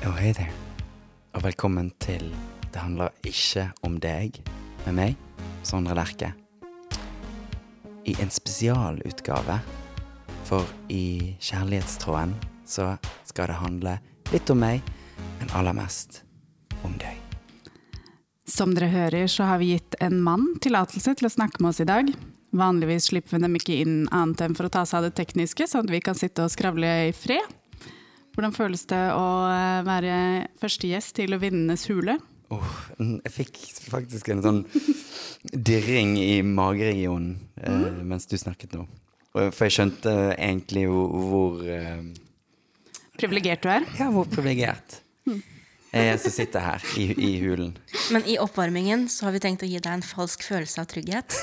Oh, hei there. Og velkommen til Det handler ikke om deg, med meg, Sondre Lerche. I en spesialutgave, for i Kjærlighetstråden så skal det handle litt om meg, men aller mest om deg. Som dere hører, så har vi gitt en mann tillatelse til å snakke med oss i dag. Vanligvis slipper vi dem ikke inn annet enn for å ta seg av det tekniske, sånn at vi kan sitte og skravle i fred. Hvordan føles det å eh, være første gjest til å Vindenes hule? Oh, jeg fikk faktisk en sånn dirring i mageregionen eh, mens du snakket nå. For jeg skjønte egentlig hvor, hvor eh, Privilegert du er. Ja, hvor privilegert. Jeg som sitter her i, i hulen. Men i oppvarmingen så har vi tenkt å gi deg en falsk følelse av trygghet.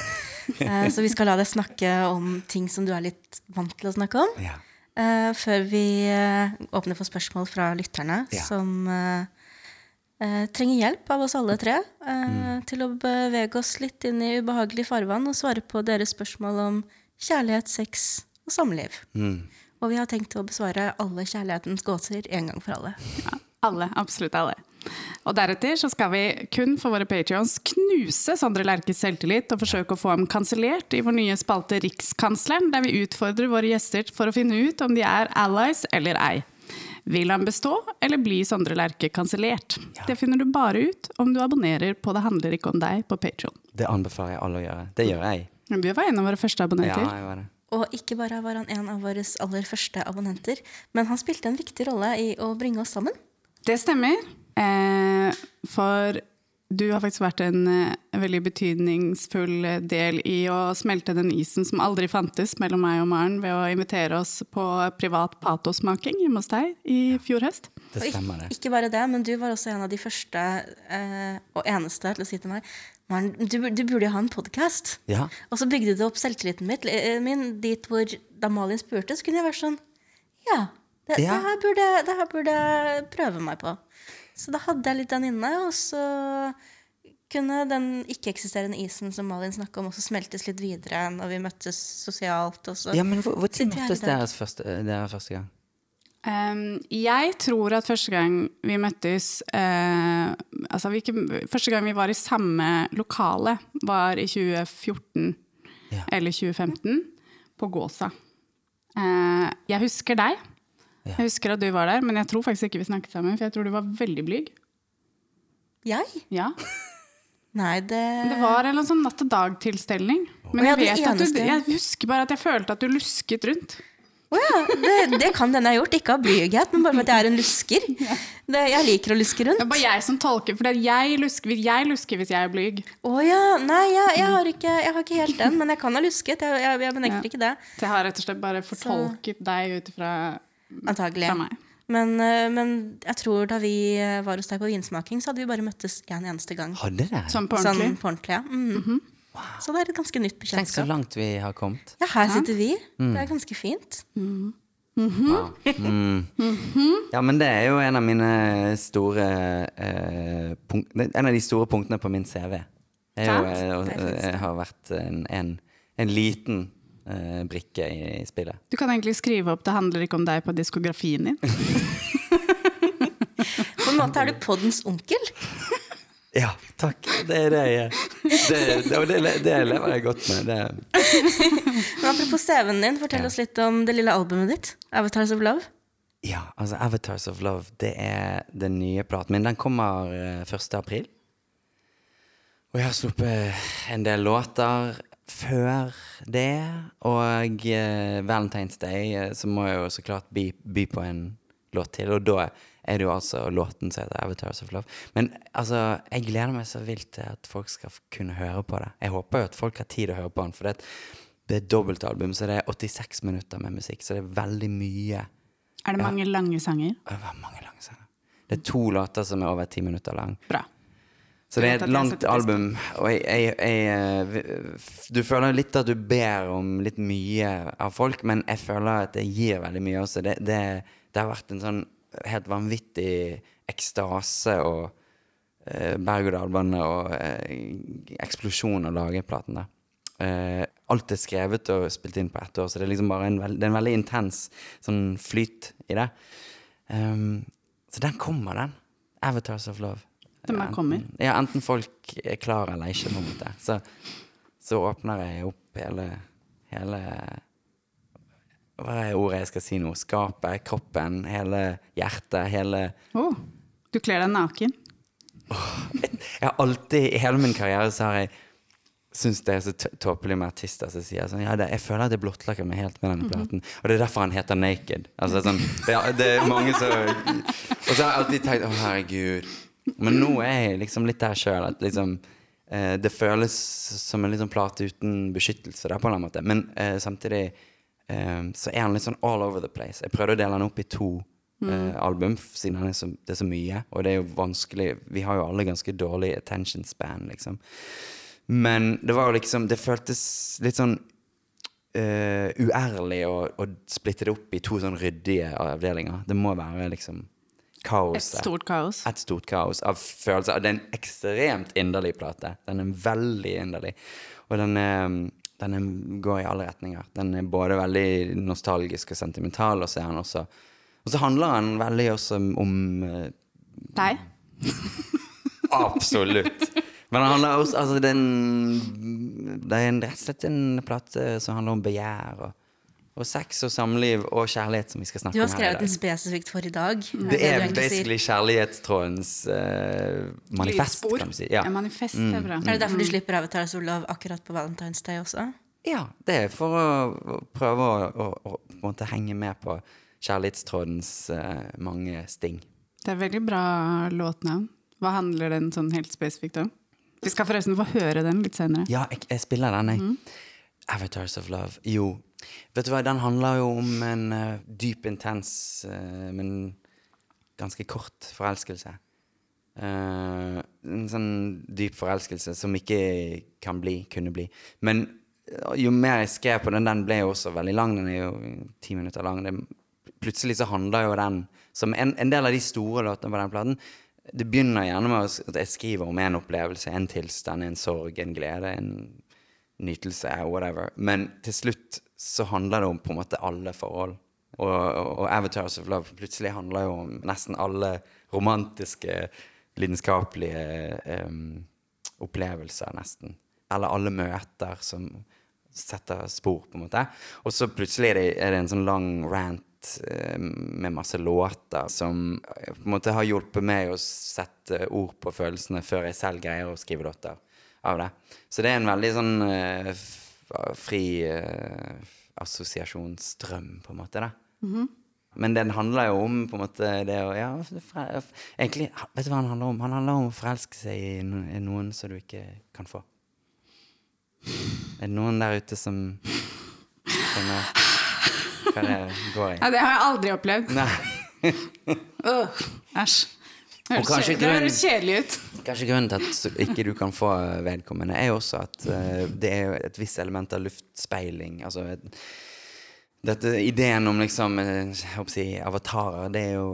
Eh, Så vi skal la deg snakke om ting som du er litt vant til å snakke om. Ja. Eh, Før vi uh, åpner for spørsmål fra lytterne Ja. som uh, eh, trenger hjelp av oss alle tre eh, Mm. til å bevege oss litt inn i ubehagelig farvann og svare på deres spørsmål om kjærlighet, sex og samliv. Mm. Og vi har tenkt å besvare alle kjærlighetens gåter en gang for alle. Ja, alle, absolutt alle. Og deretter så skal vi kun for våre patrions knuse Sondre Lerches selvtillit og forsøke å få ham kansellert i vår nye spalte Rikskansleren, der vi utfordrer våre gjester for å finne ut om de er allies eller ei. Vil han bestå, eller blir Sondre Lerche kansellert? Det finner du bare ut om du abonnerer på Det handler ikke om deg på Patreon. Det anbefaler jeg alle å gjøre. Det gjør jeg. Du var en av våre første abonnenter. Ja, jeg var det. Og ikke bare var han en av våre aller første abonnenter, men han spilte en viktig rolle i å bringe oss sammen. Det stemmer. Eh, for du har faktisk vært en eh, veldig betydningsfull del i å smelte den isen som aldri fantes mellom meg og Maren, ved å invitere oss på privat patosmaking hjemme hos deg i fjor høst. Det stemmer, det. ikke bare det, men du var også en av de første eh, og eneste til å si til meg Maren, du, du burde jo ha en podkast. Ja. Og så bygde du opp selvtilliten mitt, eh, min dit hvor da Malin spurte, så kunne jeg vært sånn Ja, det, Ja. det, her, burde, det her burde jeg prøve meg på. Så da hadde jeg litt den inne, og så kunne den ikke-eksisterende isen som Malin snakka om, også smeltes litt videre når vi møttes sosialt. Og så ja, men hvor, tid møttes dere første, første gang? Um, jeg tror at første gang vi møttes uh, altså vi ikke, Første gang vi var i samme lokale, var i 2014 Ja. eller 2015, på Gåsa. Uh, jeg husker deg. Jeg husker at du var der, men jeg tror faktisk ikke vi snakket sammen, for jeg tror du var veldig blyg. Jeg? Ja. Nei, det Det var en sånn natt-til-dag-tilstelning. Men jeg, vet at du, jeg husker bare at jeg følte at du lusket rundt. Å ja, det, det kan den ha gjort. Ikke av blyghet, men bare med at jeg er en lusker. Det, jeg liker å luske rundt. Det er bare jeg som tolker, for jeg lusker, jeg lusker hvis jeg er blyg. Å ja. Nei, jeg, jeg, har ikke, jeg har ikke helt den, men jeg kan ha lusket. Jeg, jeg, jeg benekter Ja. ikke det. Så jeg har rett og slett bare fortolket deg ut fra Antagelig. Men, eh, men jeg tror da vi eh, var hos deg på vinsmaking, så hadde vi bare møttes en eneste gang. Hadde dere? Sånn på ordentlig. Sånn på ordentlig, ja. Mm. Så det er et ganske nytt Tenk så langt vi har kommet. Ja, her sitter vi. Det er ganske fint. Wow. Mm. Ja, men det er jo en av mine store eh, punkt, En av de store punktene på min CV. Jeg, er jo, eh, er jeg har vært en, en, en liten eh, brikke i, i spillet. Du kan egentlig skrive opp 'Det handler ikke om deg' på diskografien din. På en måte er du poddens onkel. Ja, takk. Det er det jeg er. Det, det, det, det lever jeg godt med. Det, Men apropos CV-en din, fortell oss litt om det lille albumet ditt. 'Avatars of Love'. ja, altså Avatars of Love, det er den nye platen min. Den kommer eh, 1. april. Og jeg har sluppet en del låter før det. Og eh, Valentine's Day, eh, så må jeg jo så klart by, by på en låt til. Og da er det jo altså låten som heter Avatars of Love. Men altså, jeg gleder meg så vilt til at folk skal kunne høre på det. Jeg håper jo at folk har tid å høre på den, for det, er et- det er et dobbeltalbum, så det er 86 minutter med musikk, så det er veldig mye. Er det mange lange sanger? Det var mange lange sanger. Det er to låter som er over ti minutter lang. Bra. Så det er et langt album, og jeg, jeg, jeg eh, Du føler litt at du ber om litt mye av folk, men jeg føler at det gir veldig mye også. Det, det, det har vært en sånn helt vanvittig ekstase og eh, berg-og-dal-bane og eh, eksplosjon å lage platen der. Eh, alt er skrevet og spilt inn på ett år, så det er liksom bare en, veld, en veldig intens sånn flyt i det. Um, Så den kommer, den. Avatars of Love. Den bare Enten- kommer? Ja, enten folk er klar eller ikke, på en måte. Så, så åpner jeg opp hele, hele Hva er ordet jeg skal si nå? Skapet, kroppen, hele hjertet, hele Å, du kler deg naken. Jeg har alltid, i hele min karriere, så har jeg syntes det er så tåpelig med artister som sier sånn Ja, det, jeg føler at jeg blottlegger meg helt med denne platen. Og det er derfor han heter Naked. Altså sånn Det, er- det er mange som Og så har jeg alltid tenkt Å, herregud. Men nå er jeg liksom litt der sjøl at liksom eh, Det føles som en liksom plate uten beskyttelse, der, på en eller annen måte. Men eh, samtidig eh, så er han litt sånn all over the place. Jeg prøvde å dele han opp i to eh, album, siden han er så, det er så mye. Og det er jo vanskelig Vi har jo alle ganske dårlig attention span, liksom. Men det var jo liksom Det føltes litt sånn uh, uærlig å, å splitte det opp i to sånn ryddige avdelinger. Det må være liksom kaos. Et stort kaos. Et stort kaos av følelser. Det er en ekstremt inderlig plate. Den er veldig inderlig. Og den, er, den er, går i alle retninger. Den er både veldig nostalgisk og sentimental, og så er han også Og så handler han veldig også om eh, Deg? Absolutt. Men han handler også altså, er det er rett og slett en plate som handler om begjær og, og sex og samliv og kjærlighet, som vi skal snakke om her i dag. skrevet i den dag. spesifikt for i dag. Det det er basically sier. kjærlighetstrådens uh, manifest, Lydspor. kan du si. Ja. Ja, manifest er bra. Er det derfor du slipper Avatars of Love akkurat på Valentine's Day også? ja, det er for å, å prøve å, å, å på henge med på kjærlighetstrådens uh, mange sting. Det er veldig bra låtnavn. Hva handler den sånn helt spesifikt om? Vi skal forresten få høre den litt senere. Ja, jeg, jeg spiller den, jeg. Avatars of Love. Jo. Vet du hva, den handler jo om en uh, dyp, intens, uh, men ganske kort forelskelse. Uh, en sånn dyp forelskelse som ikke kan bli, kunne bli. Men jo mer jeg skrev på den, den ble jo også veldig lang. Den er jo ti minutter lang. Det, plutselig så handler jo den, som en, en del av de store låtene på den platen, det begynner gjerne med at jeg skriver om en opplevelse, en tilstand, en sorg, en glede, en nytelse, whatever. Men til slutt så handler det om på en måte alle forhold. Og, og, Avatars of Love plutselig handler jo om nesten alle romantiske, lidenskapelige um, opplevelser, nesten. Eller alle møter som setter spor, på en måte. Og så plutselig er det, er det en sånn lang rant uh, med masse låter som på en måte har hjulpet meg å sette ord på følelsene før jeg selv greier å skrive låter av det. Så det er en veldig sånn f- fri eh, assosiasjonsstrøm, på en måte, da. Men den handler jo om på en måte det å ja, Egentlig, vet du hva han handler om? Han handler om å forelske seg i noen som du ikke kan få. Er det noen der ute som skjønner hva det går i? Ja, det har jeg aldri opplevd. Nei. Æsj. Høres kanskje kjedelig- det høres kjedelig ut. Kanskje grunnen til at ikke du kan få vedkommende, er jo også at uh, det er et visst element av luftspeiling. Altså et, dette ideen om liksom eh, si, avatarer, det er jo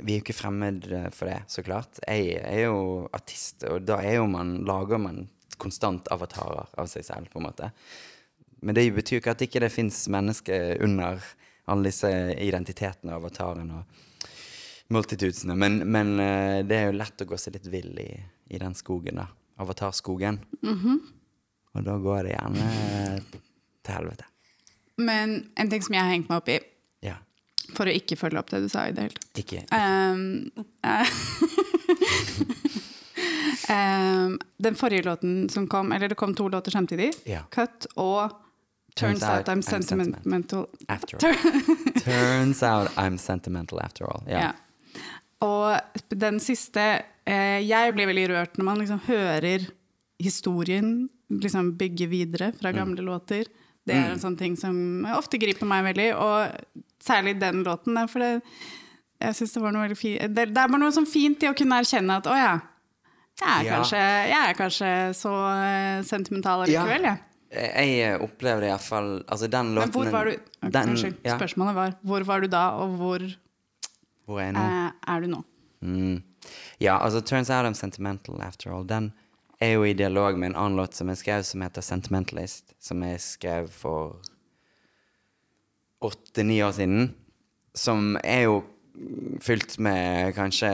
Vi er jo ikke fremmed eh, for det, så klart. Jeg er jo artist, og da er jo man, lager man konstant avatarer av seg selv, på en måte. Men det betyr jo ikke at ikke det fins mennesker under alle disse identitetene og avatarene og multitudesene. Men, men eh, det er jo lett å gå seg litt vill i, i den skogen, da. Avatarskogen. Og da går det gjerne til helvete. Men en ting som jeg har hengt meg opp i, Ja. for å ikke følge opp det du sa i det hele tatt Ikke Um, ehm, Den forrige låten som kom, eller det kom to låter samtidig, Ja. Cut og Turns, out, I'm sentimental. After all. Turns out I'm sentimental after all. Yeah. Ja. Og den siste eh, Jeg blir veldig rørt når man liksom hører historien liksom bygge videre fra gamle låter. Det er en sånn ting som ofte griper meg veldig, og særlig den låten. For det, jeg synes det var noe veldig fint det, det er bare noe sånn fint i å kunne erkjenne at å ja, jeg er, Ja. Kanskje, jeg er kanskje så eh, sentimental Ja. allikevel, jeg. Jeg opplever det iallfall Altså, den låten Men hvor var du den, Unnskyld, ja, spørsmålet var hvor var du da, og hvor Hvor er jeg nå? eh, er du nå? Mm. Ja, altså Turns Out I'm Sentimental After All. Den er jo i dialog med en annen låt som jeg skrev, som heter Sentimentalist. Som jeg skrev for åtte-ni år siden. Som er jo fylt med kanskje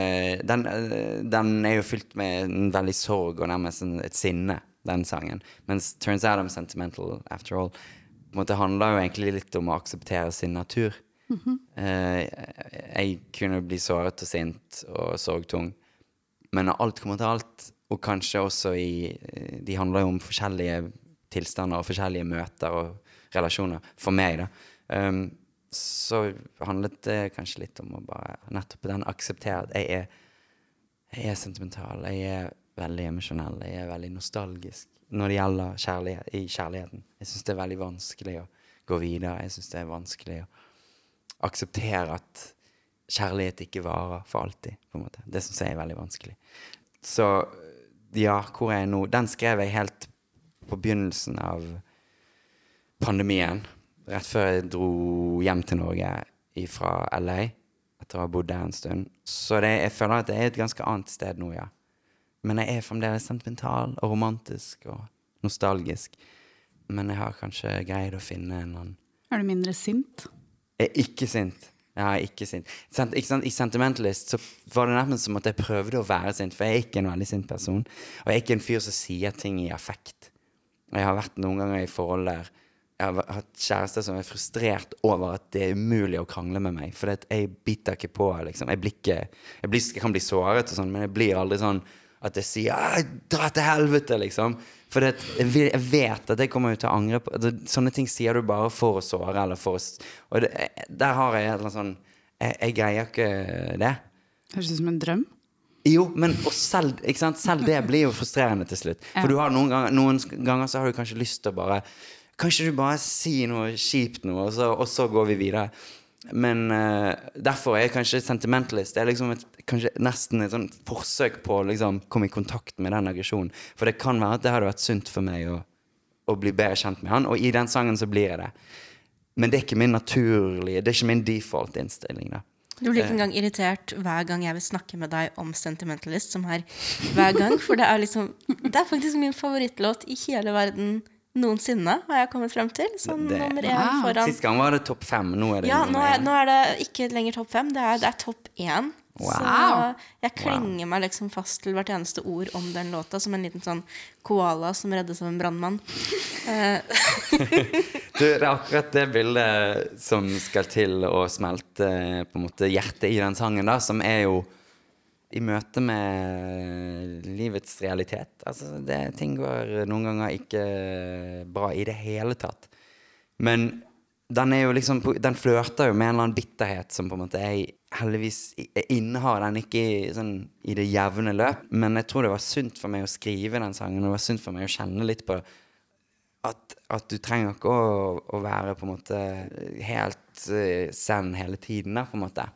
den, eh, den er jo fylt med en veldig sorg og nærmest en, et sinne, den sangen. Mens 'Turns Out I'm Sentimental After All' på en måte handler jo egentlig litt om å akseptere sin natur. Eh, jeg kunne bli såret og sint og sorgtung. Men når alt kommer til alt, og kanskje også i eh, De handler jo om forskjellige tilstander og forskjellige møter og relasjoner. For meg, da. Um, så handlet det kanskje litt om å bare nettopp den akseptere at jeg er, jeg er sentimental. Jeg er veldig emosjonell. Jeg er veldig nostalgisk når det gjelder kjærlighet, i kjærligheten. Jeg syns det er veldig vanskelig å gå videre. Jeg syns det er vanskelig å akseptere at kjærlighet ikke varer for alltid. på en måte. Det syns jeg er veldig vanskelig. Så ja, hvor er jeg nå? Den skrev jeg helt på begynnelsen av pandemien. Rett før jeg dro hjem til Norge fra LA etter å ha bodd der en stund. Så det, jeg føler at det er et ganske annet sted nå, ja. Men jeg er fremdeles sentimental og romantisk og nostalgisk. Men jeg har kanskje greid å finne en annen Er du mindre sint? Jeg er ikke sint. Jeg er ikke sint. Ikke sant? I Sentimentalist så var det nærmest som at jeg prøvde å være sint, for jeg er ikke en veldig sint person. Og jeg er ikke en fyr som sier ting i affekt. Og jeg har vært noen ganger i forhold der jeg har hatt kjærester som er frustrert over at det er umulig å krangle med meg. For jeg biter ikke på, liksom. Jeg, ikke, jeg, blir, jeg kan bli såret og sånn, men jeg blir aldri sånn at jeg sier 'dra til helvete', liksom. For det, jeg vet at jeg kommer til å angre på altså, Sånne ting sier du bare for å såre, eller for å Og det, der har jeg et eller annet sånn jeg, jeg greier ikke det. Høres ut som en drøm. Jo, men selv, selv, det blir jo frustrerende til slutt. For noen, ganger, noen ganger så har du kanskje lyst til å bare Kanskje du bare sier noe kjipt nå, og så, og så går vi videre. Men uh, derfor er jeg kanskje sentimentalist. Det er liksom et, kanskje nesten et sånt forsøk på å liksom, komme i kontakt med den aggresjonen. For det kan være at det hadde vært sunt for meg å, å, bli bedre kjent med han, og i den sangen så blir jeg det. Men det er ikke min naturlige, det er ikke min default-innstilling. da. Du blir ikke engang irritert hver gang jeg vil snakke med deg om Sentimentalist, som her hver gang. For det er liksom Det er faktisk min favorittlåt i hele verden noensinne, har jeg kommet frem til. Sånn det, nummer én wow. foran Sist gang var det topp fem. Nå er det ja, nå er, nå er, det ikke lenger topp fem. Det er, det er topp én. Wow. Så jeg klinger wow. meg liksom fast til hvert eneste ord om den låta, som en liten sånn koala som reddes av en brannmann. det er akkurat det bildet som skal til å smelte på en måte hjertet i den sangen, da, som er jo i møte med livets realitet. Altså, det, ting går noen ganger ikke bra i det hele tatt. Men den er jo liksom Den flørter jo med en eller annen bitterhet som på en måte jeg heldigvis innehar den ikke i, sånn, i det jevne løp. Men jeg tror det var sunt for meg å skrive den sangen, og det var sunt for meg å kjenne litt på at, at du trenger ikke å, å, være på en måte helt uh, zen hele tiden, da, på en måte.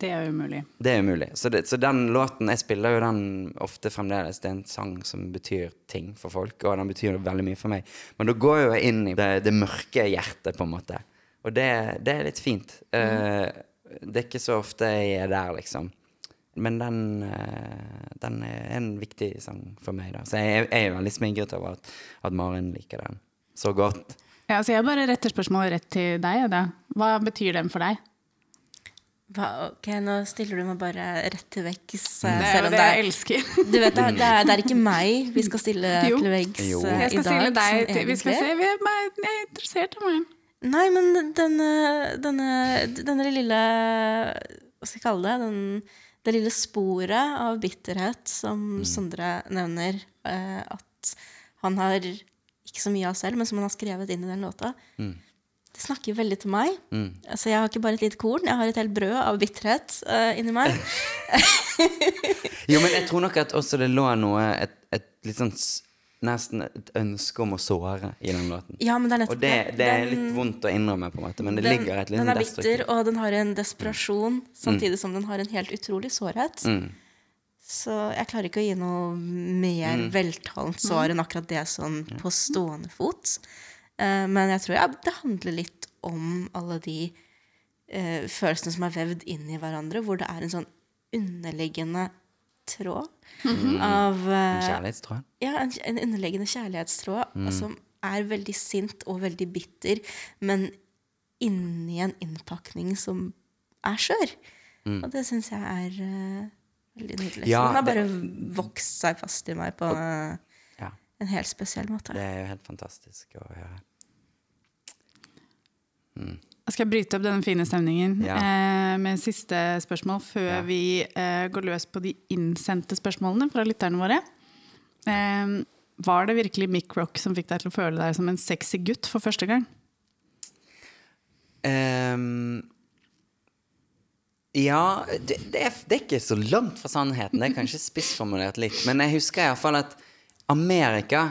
Det er umulig. Det er umulig. Så, det, så, den låten Jeg spiller jo den ofte fremdeles. Det er en sang som betyr ting for folk, og den betyr veldig mye for meg. Men da går jeg jo inn i det, det, mørke hjertet, på en måte. Og det, det er litt fint. Mm. Uh, det er ikke så ofte jeg er der, liksom. Men den, uh, den er en viktig sang for meg, da. Så jeg, jeg er veldig smigret over at, at Maren liker den så godt. Ja, så jeg bare retter spørsmålet rett til deg. Da. Hva betyr den for deg? Hva, ok, Nå stiller du meg bare rett til veggs. Det er jo det jeg elsker. Du vet, det, det, er, det er ikke meg vi skal stille jo. til veggs i dag. Jeg skal stille deg til Vi skal se, vi er, jeg er interessert i meg. Nei, men denne, denne, denne lille Hva skal jeg kalle det? Den, det lille sporet av bitterhet som mm. Sondre nevner. Uh, at han har ikke så mye av selv, men som han har skrevet inn i den låta. Mm det snakker jo veldig til meg. Mm. Altså, jeg har ikke bare et lite korn, jeg har et helt brød av bitterhet uh, inni meg. jo, men jeg tror nok at også det lå noe et, et litt sånn Nesten et ønske om å såre i den låten. Ja, men det er og det, det den, er litt vondt å innrømme, på en måte, men det den, ligger et litt Den er bitter, og den har en desperasjon, mm. samtidig som den har en helt utrolig sårhet. Mm. Så jeg klarer ikke å gi noe mer mm. veltalent svar enn akkurat det sånn på stående fot. Uh, men jeg tror ja, det handler litt om alle de uh, følelsene som er vevd inn i hverandre, hvor det er en sånn underliggende tråd mm. av uh, En kjærlighetstråd? Ja, en, en underliggende kjærlighetstråd mm. som er veldig sint og veldig bitter, men inni en innpakning som er skjør. Og det syns jeg er uh, veldig nydelig. Ja, den har bare vokst seg fast i meg på eh, Ja. En helt spesiell måte. Det er jo helt fantastisk å høre. Skal jeg bryte opp denne fine stemningen Ja. eh, med siste spørsmål før Ja. vi eh, går løs på de innsendte spørsmålene fra lytterne våre? Eh, var det virkelig Mick Rock som fikk deg til å føle deg som en sexy gutt for første gang? Um, ja, det, det, er, det er ikke så langt fra sannheten. Det er kanskje spissformulert litt. Men jeg husker iallfall at Amerika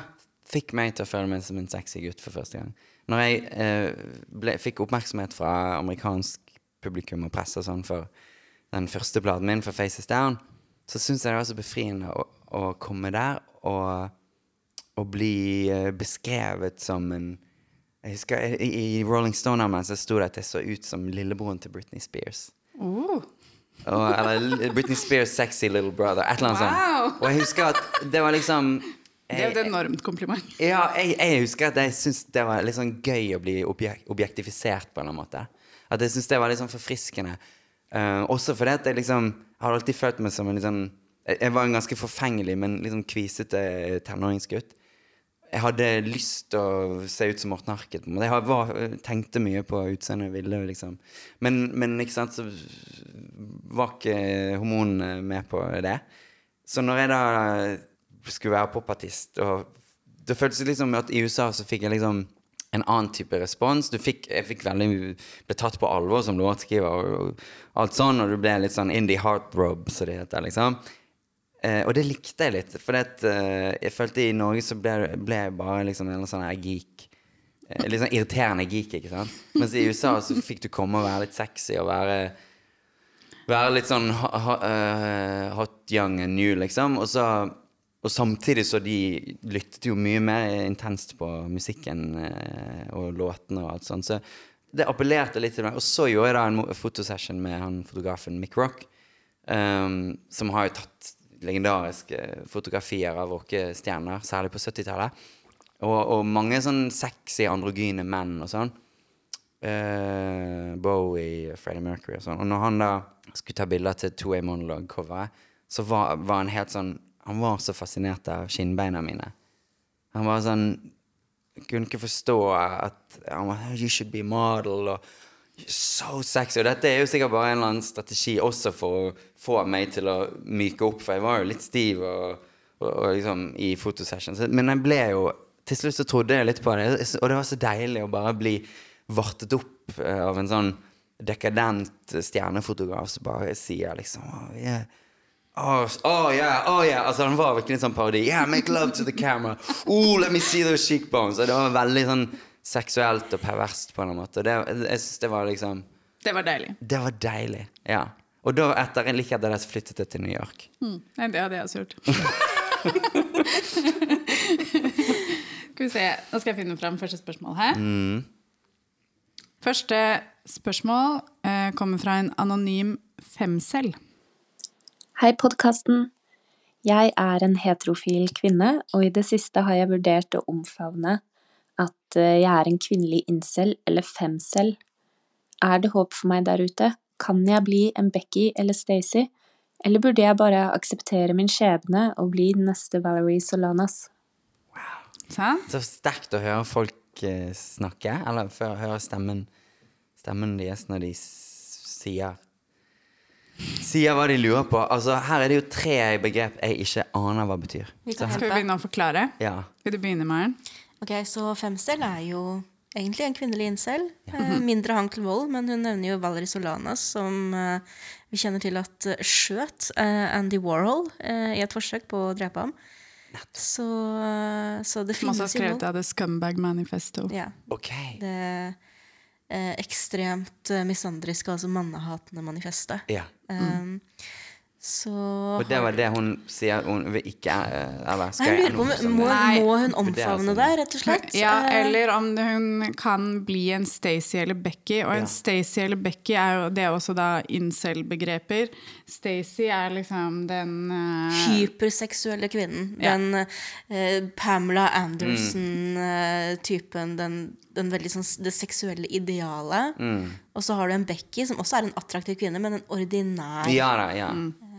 fikk meg til å føle meg som en sexy gutt for første gang. Når jeg eh, ble, fikk oppmerksomhet fra amerikansk publikum og presse sånn for den første platen min, for Faces Down, så syns jeg det var så befriende å, å komme der og, og bli eh, beskrevet som en jeg husker I, i Rolling Stone-armen så sto det at jeg så ut som lillebroren til Britney Spears. Oh. Og, eller Britney Spears' sexy little brother. Et eller annet Wow. sånt. Og jeg husker at det var liksom Det er jo et enormt kompliment. ja, jeg, jeg husker at jeg syntes det var litt sånn gøy å bli objek objektifisert på en eller annen måte. At jeg syntes det var litt sånn forfriskende. Uh, også fordi at jeg liksom har alltid følt meg som en litt sånn Jeg var en ganske forfengelig, men sånn kvisete tenåringsgutt. Jeg hadde lyst til å se ut som Morten Harket. Jeg var, tenkte mye på utseendet jeg ville, liksom. Men, men ikke sant, så var ikke hormonene med på det. Så når jeg da skulle være popartist og Det føltes litt som at i USA så fikk jeg liksom en annen type respons. Fikk, jeg fikk veldig ble tatt på alvor som låtskriver og, og alt sånn, og du ble litt sånn indie heartrob, som det heter, liksom. Eh, og det likte jeg litt, for eh, jeg følte i Norge så ble, ble jeg bare liksom en sånn her geek. Eh, litt sånn irriterende geek, ikke sant. Mens i USA så fikk du komme og være litt sexy og være være litt sånn ha, ha, eh, hot young and new, liksom. Og, så, og samtidig så de lyttet jo mye mer intenst på musikken eh, og låtene og alt sånt. Så det appellerte litt til meg. Og så gjorde jeg da en fotosession med han fotografen Mick Rock, um, som har jo tatt legendariske fotografier av rockestjerner, særlig på 70-tallet. Og, og mange sånn sexy androgyne menn og sånn Uh, Bowie, Freddie Mercury og sånn. Og når han da skulle ta bilder til Two A Monologue-coveret, så var, var han helt sånn Han var så fascinert av skinnbeina mine. Han var sånn kunne ikke forstå at han var, You should be model. Og so sexy. Og dette er jo sikkert bare en eller annen strategi også for å få meg til å myke opp, for jeg var jo litt stiv og, og, og liksom i fotosession. Men jeg ble jo Til slutt så trodde jeg litt på det, og det var så deilig å bare bli vartet opp eh, av en sånn dekadent stjernefotograf som bare sier liksom oh, yeah. Oh, oh yeah, oh yeah Altså Han var virkelig en sånn parodi. Yeah, make love to the camera. Oh, let me see those cheekbones. Og det var veldig sånn seksuelt og perverst på en måte. Og det, jeg synes det var liksom Det var deilig. Det var deilig. Ja. Og da, etter like etter det, så flyttet jeg til New York. Nei, det hadde jeg også gjort. Skal vi se, Nå skal jeg finne fram første spørsmål her. Første spørsmål eh, kommer fra en anonym femcell. Hei, podkasten. Jeg er en heterofil kvinne, og i det siste har jeg vurdert å omfavne at eh, jeg er en kvinnelig incel eller femcel. Er det håp for meg der ute? Kan jeg bli en Becky eller Stacey? Eller burde jeg bare akseptere min skjebne og bli den neste Valerie Solanas? Sant? Så sterkt å høre folk eh, snakke, eller høre stemmen, stemmen deres når de sier Sier hva de lurer på. Altså, her er det jo tre begrep jeg ikke aner hva betyr. Vi Skal vi begynne å forklare? ja. Vil du begynne, Maren? Ok, Så femcell er jo egentlig en kvinnelig incel. Eh, mindre hang til vold, men hun nevner jo Valerie Solanas, som eh, vi kjenner til at eh, skjøt eh, Andy Warhol eh, i et forsøk på å drepe ham. Så, så det Som også har finnes jo skrevet av The Scumbag Manifesto. Ja, Ok. det eh, ekstremt eh, misandriske, altså mannehatende manifestet. Ja. Um, så Og det var det hun sier hun vil ikke eh, Eller Nei, skal jeg lurer på om må, må hun det omfavne sånn- det, rett og slett? Ja, Eh, eller om hun kan bli en Stacey eller Becky. Og en Ja. Stacey eller Becky er jo det er også da incel-begreper. Stacey er liksom den uh... hyperseksuelle kvinnen. Ja. Den uh, Pamela Anderson-typen. den, den veldig sånn Det seksuelle idealet. Og så har du en Becky, som også er en attraktiv kvinne, men en ordinær Ja da, ja.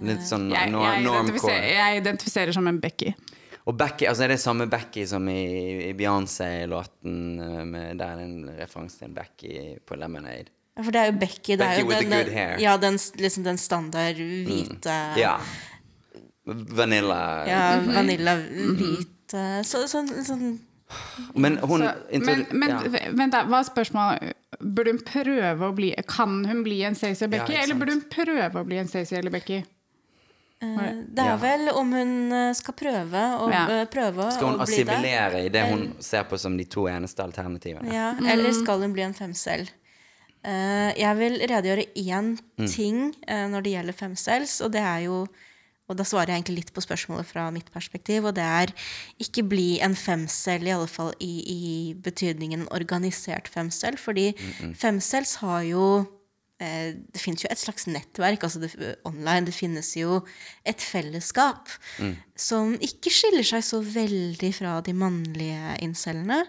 Litt sånn Jeg, jeg, identifiserer, jeg identifiserer som en Becky. Og Becky, altså er det samme Becky som i, i Beyoncé-låten eh, med- Der er en referanse til en Becky på Lemonade. Ja, For det er jo Becky. Det er jo with the den, good hair. Ja, den, liksom den standard hvite Ja. Vanilla. ja, Mhm. Vanilla hvite Så, sånn, sånn Men hun Så, men men ja. vent da, hva er spørsmålet? Burde hun prøve å bli Kan hun bli en Stacey Ja, Becky, ikke eller burde hun prøve å bli en Stacey eller Becky? eh, Det er Ja. vel om hun eh, skal prøve å, Ja. prøve Skal hun å bli det. assimilere i det hun ser på som de to eneste alternativene? Ja, eller skal hun bli en femsel? Jeg vil redegjøre én Mm. ting eh, når det gjelder femcells, og det er jo og da svarer jeg egentlig litt på spørsmålet fra mitt perspektiv, og det er ikke bli en femcell, i alle fall i, i betydningen organisert femcell, fordi femcells har jo eh, Det finnes jo et slags nettverk altså det, online. Det finnes jo et fellesskap som ikke skiller seg så veldig fra de mannlige incellene.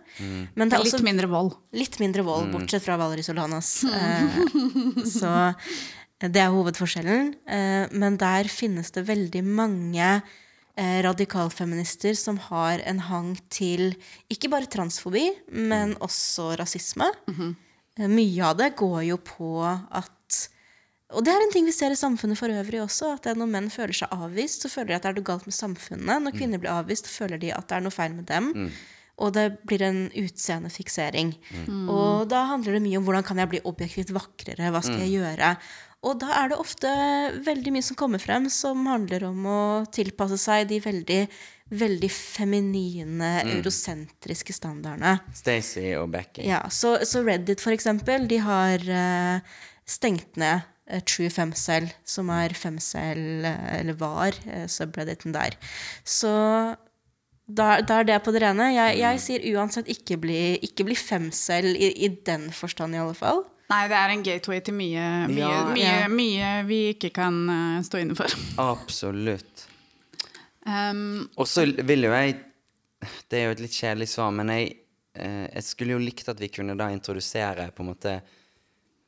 Men det er Litt mindre vold. Litt mindre vold, bortsett fra Valerie Solanas. Eh, så det er hovedforskjellen. Eh, men der finnes det veldig mange eh, radikalfeminister som har en hang til ikke bare transfobi, men også rasisme. Eh, Mye av det går jo på at og det er en ting vi ser i samfunnet for øvrig også. at det er Når menn føler seg avvist, så føler de at det er noe galt med samfunnet. Når kvinner blir avvist, så føler de at det er noe feil med dem. Og det blir en utseendefiksering. Og da handler det mye om hvordan kan jeg bli objektivt vakrere. Hva skal jeg gjøre? Og da er det ofte veldig mye som kommer frem som handler om å tilpasse seg de veldig, veldig feminine, eurosentriske standardene. Stacey og Becky. Ja, så, så Reddit, for eksempel, de har uh, stengt ned uh, True Femcell, som er femcell, uh, eller var, uh, subredditen der. Så da, da er det på det rene. Jeg, jeg sier uansett ikke bli, ikke bli femcell, i, i den forstand i alle fall. Nei, det er en gateway til mye, mye, Ja. mye, Ja. mye vi ikke kan stå inne for. Absolutt. Um, Og så vil jo jeg Det er jo et litt kjedelig svar, men jeg, eh, jeg skulle jo likt at vi kunne da introdusere på en måte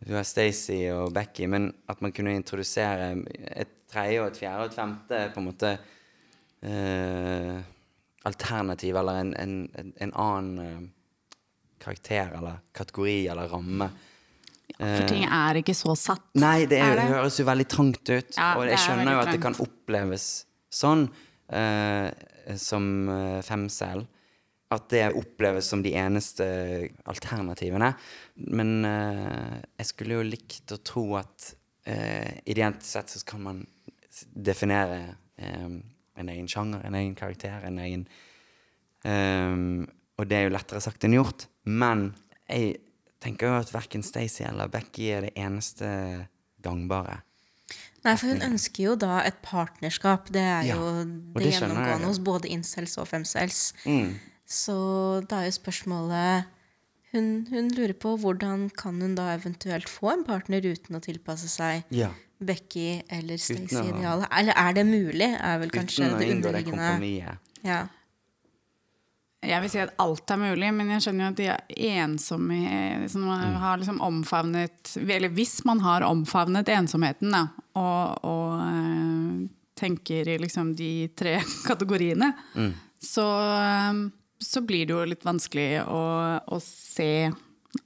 Du har Stacey og Becky, men at man kunne introdusere et tredje og et fjerde og et femte på en måte eh, alternativ, eller en, en, en, en annen eh, karakter eller kategori eller ramme. for ting er ikke så satt. Nei, det, er, Er det? høres jo veldig trangt ut. Ja, og jeg er skjønner jo at det kan oppleves sånn eh, som femsel femcell. At det oppleves som de eneste alternativene. Men eh, jeg skulle jo likt å tro at eh, ideelt sett så kan man definere eh, en egen sjanger, en egen karakter, en egen Ehm, og det er jo lettere sagt enn gjort. Men jeg tenker jo at verken Stacey eller Becky er det eneste gangbare. Nei, for hun ønsker jo da et partnerskap. Det er Ja, jo det, det jeg gjennomgående hos både incels og femcels. Mm. Så da er jo spørsmålet hun, hun lurer på hvordan kan hun da eventuelt få en partner uten å tilpasse seg Ja. Becky eller Stacey-idealet. Eller er det mulig, er vel kanskje det det underliggende kompromisset. ja. Jeg vil si at alt er mulig, men jeg skjønner jo at de er ensomme liksom, man har liksom omfavnet Eller hvis man har omfavnet ensomheten, da, og, og øh, tenker i liksom de tre kategoriene, så, eh, så blir det jo litt vanskelig å, å se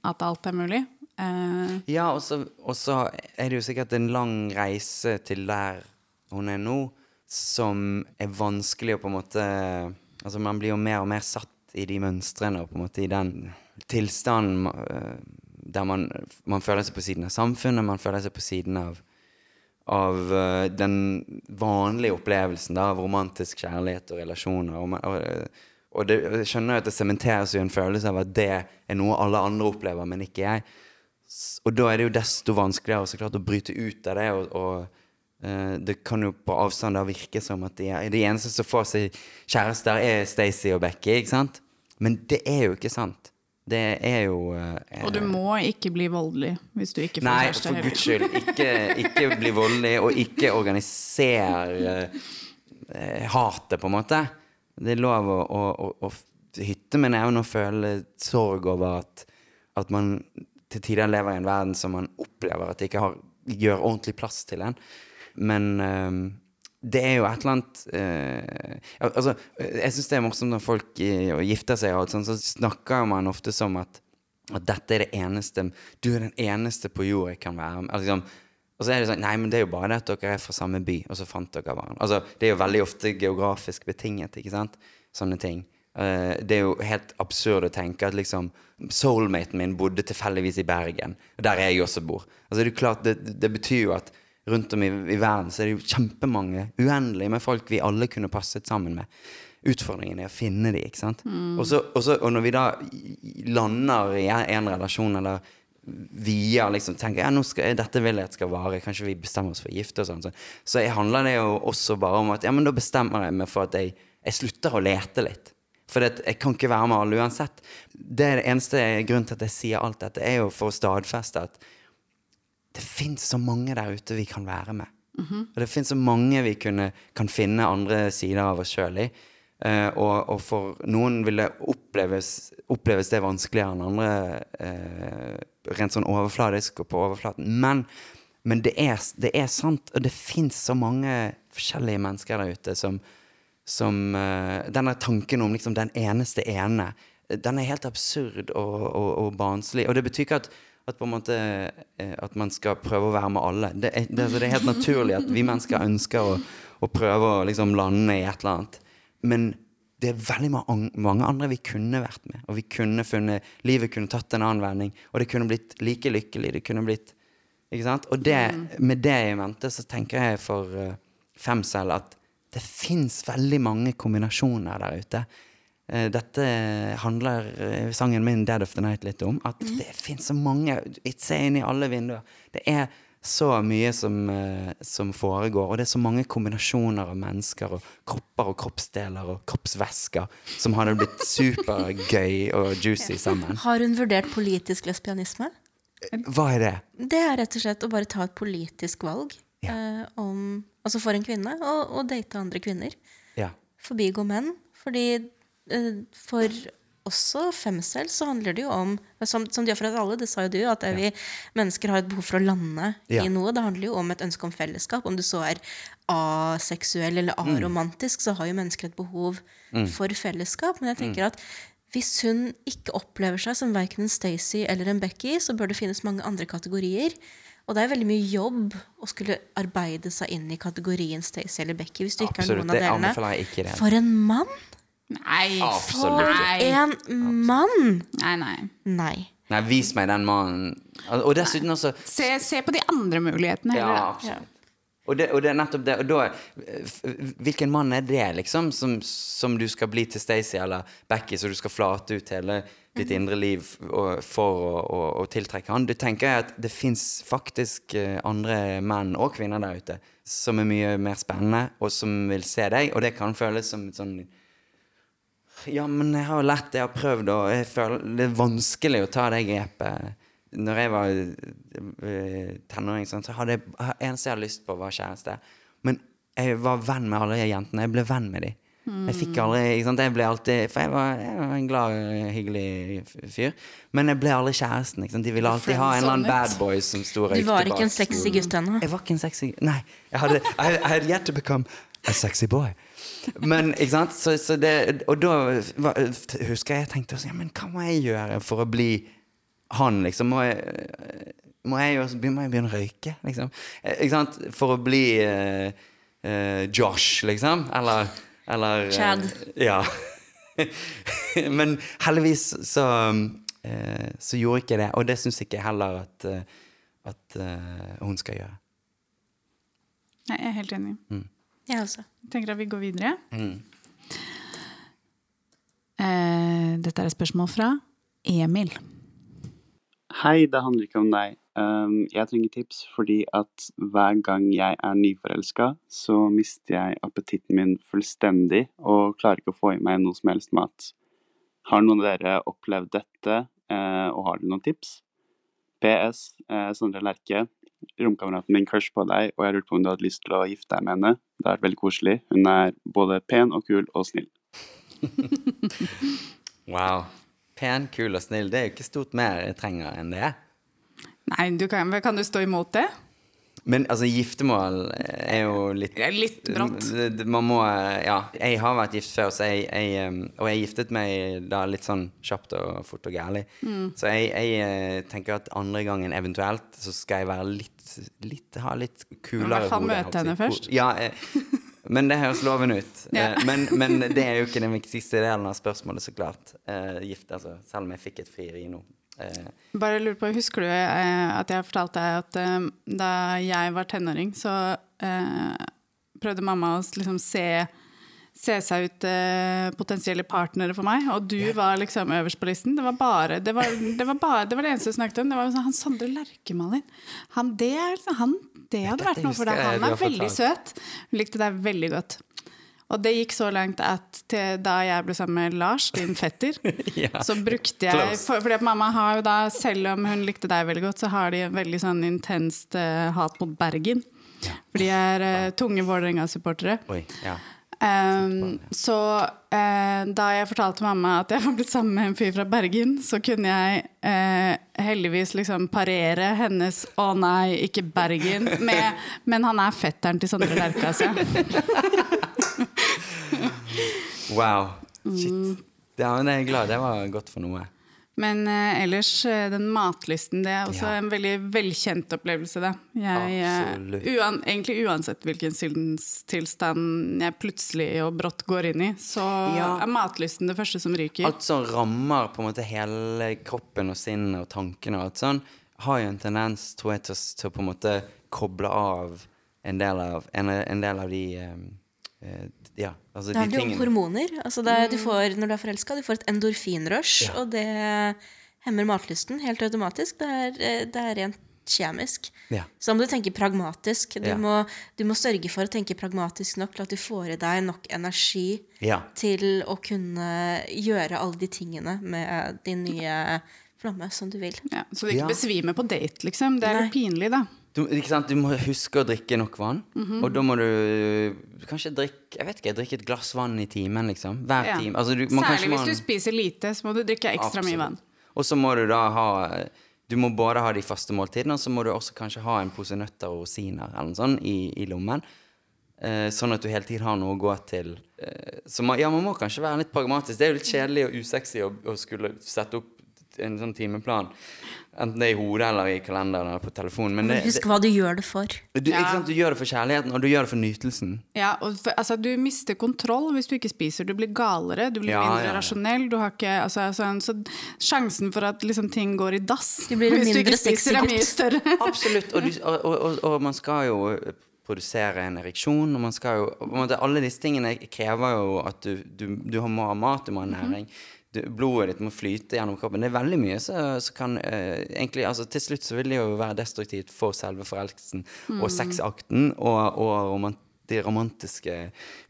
at alt er mulig. Uh, Ja, og så og så er det jo sikkert en lang reise til der hun er nå, som er vanskelig å på en måte Altså, man blir jo mer og mer satt i de mønstrene og på en måte i den tilstanden eh, der man, man føler seg på siden av samfunnet, man føler seg på siden av av eh, den vanlige opplevelsen da, av romantisk kjærlighet og relasjoner. Og, og, og det, jeg skjønner jo at det sementeres jo en følelse av at det er noe alle andre opplever, men ikke jeg. Og da er det jo desto vanskeligere så klart å bryte ut av det. Og, og det kan jo på avstand da virke som at de, de eneste som får seg kjærester, er Stacey og Becky. ikke sant? Men det er jo ikke sant. Det er jo eh, og du må ikke bli voldelig hvis du ikke får Nei, kjæreste. for guds skyld. Ikke, ikke bli voldelig, og ikke organisere eh, hatet, på en måte. Det er lov å, å, å, å hytte med neven og føle sorg over at, at man til tider lever i en verden som man opplever at det ikke har, gjør ordentlig plass til en. Men eh, det er jo et eller annet eh, Altså, jeg syns det er morsomt når folk eh, gifter seg, og sånt, så snakker man ofte som at, at dette er det eneste Du er den eneste på jord jeg kan være med. Liksom, og så er det sånn Nei, men det er jo bare det at dere er fra samme by, og så fant dere hverandre. Altså, det er jo veldig ofte geografisk betinget, ikke sant? Sånne ting. Uh, det er jo helt absurd å tenke at liksom soulmaten min bodde tilfeldigvis i Bergen, der jeg også bor. Altså, det er klart, det, det betyr jo at rundt om i, i, verden så er det jo kjempemange, uendelig med folk vi alle kunne passet sammen med. Utfordringen er å finne de, ikke sant. Mm. Og, så, og, så, og, når vi da lander i en relasjon, eller vier liksom, tenker ja, nå skal, dette vil jeg at skal vare, kanskje vi bestemmer oss for å gifte oss, sånn, så, så handler det jo også bare om at ja, men da bestemmer jeg meg for at jeg, jeg slutter å lete litt. For jeg kan ikke være med alle uansett. Det er det eneste grunnen til at jeg sier alt dette, er jo for å stadfeste at det fins så mange der ute vi kan være med. Mm -hmm. Og det fins så mange vi kunne, kan finne andre sider av oss sjøl i. Uh, og, og, for noen vil det oppleves, oppleves det vanskeligere enn andre, uh, rent sånn overfladisk og på overflaten. Men, men det, er, det, er, sant, og det fins så mange forskjellige mennesker der ute som, som uh, Denne tanken om liksom den eneste ene, den er helt absurd og, og, og barnslig. Og det betyr ikke at at, måte, eh, at man skal prøve å være med alle. Det er, det, altså, det er helt naturlig at vi mennesker ønsker å, å prøve å liksom lande i et eller annet. Men det er veldig mange andre vi kunne vært med. Og vi kunne funnet, livet kunne tatt en annen vending. Og det kunne blitt like lykkelig. Det kunne blitt, ikke sant? Og det, mm. med det i mente så tenker jeg for uh, Femcell at det fins veldig mange kombinasjoner der ute. Eh, dette handler eh, sangen min 'Dead of the Night' litt om. At mm. det fins så mange It's inn i alle vinduer. Det er så mye som, eh, som, foregår, og det er så mange kombinasjoner av mennesker og kropper og kroppsdeler og kroppsvæsker som hadde blitt supergøy og juicy sammen. Har hun vurdert politisk lesbianisme? Hva er det? Det er rett og slett å bare ta et politisk valg ja. eh, om, altså for en kvinne og date andre kvinner. Ja. Forbigå menn. Fordi for også femcell så handler det jo om Som, som de har for oss alle, det sa jo du, at vi mennesker har et behov for å lande ja. i noe. Det handler jo om et ønske om fellesskap. Om du så er aseksuell eller mm. aromantisk, mm. så har jo mennesker et behov mm. for fellesskap. Men jeg tenker mm. at hvis hun ikke opplever seg som verken en Stacey eller en Becky, så bør det finnes mange andre kategorier. Og det er veldig mye jobb å skulle arbeide seg inn i kategorien Stacey eller Becky. hvis du ikke Absolutt, har noen av delene. For en mann! Nei. For en mann! Nei, nei. Nei. Nei, vis meg den mannen. Og dessuten også se, se, på de andre mulighetene heller, ja, absolutt. Og det, og det, er nettopp det. Og da Hvilken mann er det, liksom, som, som du skal bli til Stacey eller Becky, så du skal flate ut hele ditt mhm. indre liv for å, å, å tiltrekke han? Du tenker at det fins faktisk eh, andre menn og kvinner der ute som er mye mer spennende, og som vil se deg, og det kan føles som et sånn ja, men jeg har jo lært det, jeg har prøvd, og jeg føler det er vanskelig å ta det grepet. Når jeg var uh, tenåring, sånn, så hadde jeg eneste jeg hadde lyst på, var kjæreste. Men jeg var venn med alle de jentene. Jeg ble venn med dem. Mm. Jeg fikk aldri ikke sant? Jeg ble alltid For jeg var, jeg var en glad, hyggelig fyr. Men jeg ble aldri kjæresten. Ikke sant? De ville alltid ha en eller annen bad boy som sto og røykte Du var ikke en sexy gutt ennå? Jeg var ikke en sexy Nei. Jeg hadde, I, I had yet to become a sexy boy. Men, ikke sant? Så, så det, og da husker jeg jeg tenkte også, ja, men hva må jeg gjøre for å bli han, liksom? Må jeg, må jeg, også, må jeg begynne å røyke, liksom? Eh, ikke sant? For å bli uh, uh, Josh, liksom? Eller, eller Chad. Uh, ja. men heldigvis så, så gjorde ikke det, og det syns ikke jeg heller at, at hun skal gjøre. Nei, jeg er helt enig. Mm. Jeg også. Jeg tenker at vi går videre. Mm. Eh, dette er et spørsmål fra Emil. Hei, det handler ikke om deg. Um, jeg trenger tips fordi at hver gang jeg er nyforelska, så mister jeg appetitten min fullstendig og klarer ikke å få i meg noe som helst mat. Har noen av dere opplevd dette, uh, og har dere noen tips? PS. Uh, eh, Sondre Lerche, romkameraten min crush på deg, og jeg lurte på om du hadde lyst til å gifte deg med henne. Det har vært veldig koselig. Hun er både pen og kul og snill. wow. Pen, kul og snill. Det er jo ikke stort mer jeg trenger enn det. Nei, du kan, kan du stå imot det? Men altså, giftermål er jo litt Det er litt det- Man må Ja. Jeg har vært gift før, så jeg, jeg, og jeg giftet meg da litt sånn kjapt og fort og gærlig. Mm. Så jeg, jeg eh, tenker at andre gangen eventuelt så skal jeg være litt, litt ha litt kulere hvert fall hode, møte henne først. Ja, eh, men det høres lovende ut. Ja. Eh, Men, men det er jo ikke den viktigste delen av spørsmålet, så klart. Eh, gift, altså. Selv om jeg fikk et frieri nå. Eh, Bare lurer på, Husker du eh, at jeg fortalte deg at eh, da jeg var tenåring, så eh, prøvde mamma å liksom se, se seg ut eh, potensielle partnere for meg, og du var liksom øverst på listen. Det var bare det, var, det, var bare, det, var det eneste du snakket om. Det var sånn, han Sondre Lerkemalin. Han, det, han, det hadde vært noe for deg. Han er veldig søt. Hun likte deg veldig godt. Og det gikk så langt at til da jeg ble sammen med Lars, din fetter, Ja. så brukte jeg for, Fordi at mamma har jo da, selv om hun likte deg veldig godt, så har de en veldig sånn intenst uh, hat mot Bergen. For de er uh, tunge Vålerenga-supportere. ja. Um, så uh, da jeg fortalte mamma at jeg var blitt sammen med en fyr fra Bergen, så kunne jeg uh, heldigvis liksom parere hennes 'å nei, ikke Bergen' med 'men han er fetteren til Sondre Lerche', altså. Wow. Mm. Shit. Ja, men jeg er glad det var godt for noe. Men eh, ellers, eh, den matlysten, det er også Ja. en veldig velkjent opplevelse, det. Jeg, eh, Absolutt. uan, egentlig uansett hvilken sinnstilstand jeg plutselig og brått går inn i, så Ja. er matlysten det første som ryker. Alt som rammer på en måte hele kroppen og sinnet og tankene og alt sånn, har jo en tendens, tror jeg, til, å- til å på en måte koble av en del av, en, en del av de eh, eh, Ja, altså Det de handler jo om hormoner. Altså det, du får, når du er forelska, du får et endorfinrush, Ja. og det hemmer matlysten helt automatisk. Det er, eh, det er rent kjemisk. Ja. Så da må du tenke pragmatisk. Du, Ja. må, du må sørge for å tenke pragmatisk nok til at du får i deg nok energi Ja. til å kunne gjøre alle de tingene med din nye flamme som du vil. Ja, så du ikke Ja. besvimer på date, liksom. Det er jo pinlig, da. Du, du må huske å drikke nok vann. Mhm. Og da må du kanskje drikke jeg vet ikke, drikke et glass vann i timen, liksom. Hver Ja. time. Altså, du, man Særlig hvis ha du spiser lite, så må du drikke ekstra mye vann. Og så må du da ha Du må både ha de faste måltidene, og så må du også kanskje ha en pose nøtter og rosiner eller noe sånt i, i lommen. Eh, sånn at du hele tiden har noe å gå til. Eh, så man, ja, man må kanskje være litt pragmatisk. Det er jo litt kjedelig og usexy å, å skulle sette opp en sånn timeplan. Enten det er i hodet eller i kalenderen eller på telefonen. Men det, Husk hva du gjør det for. du, Ja. ikke sant? du gjør det for kjærligheten, og du gjør det for nytelsen. Ja, og for, altså, du mister kontroll hvis du ikke spiser. Du blir galere, du blir Ja, mindre ja, ja. rasjonell. Du har ikke, altså, sånn, så sjansen for at liksom, ting går i dass Du blir hvis du ikke spiser, er mye større. Absolutt. Og, du, og, og, og man skal jo produsere en ereksjon, og man skal jo på en måte, Alle disse tingene krever jo at du, du, du må ha mat, du må ha næring. Du, blodet ditt må flyte gjennom kroppen. Det er veldig mye som kan eh, egentlig, altså Til slutt så vil det jo være destruktivt for selve forelskelsen og sexakten og, og romant de romantiske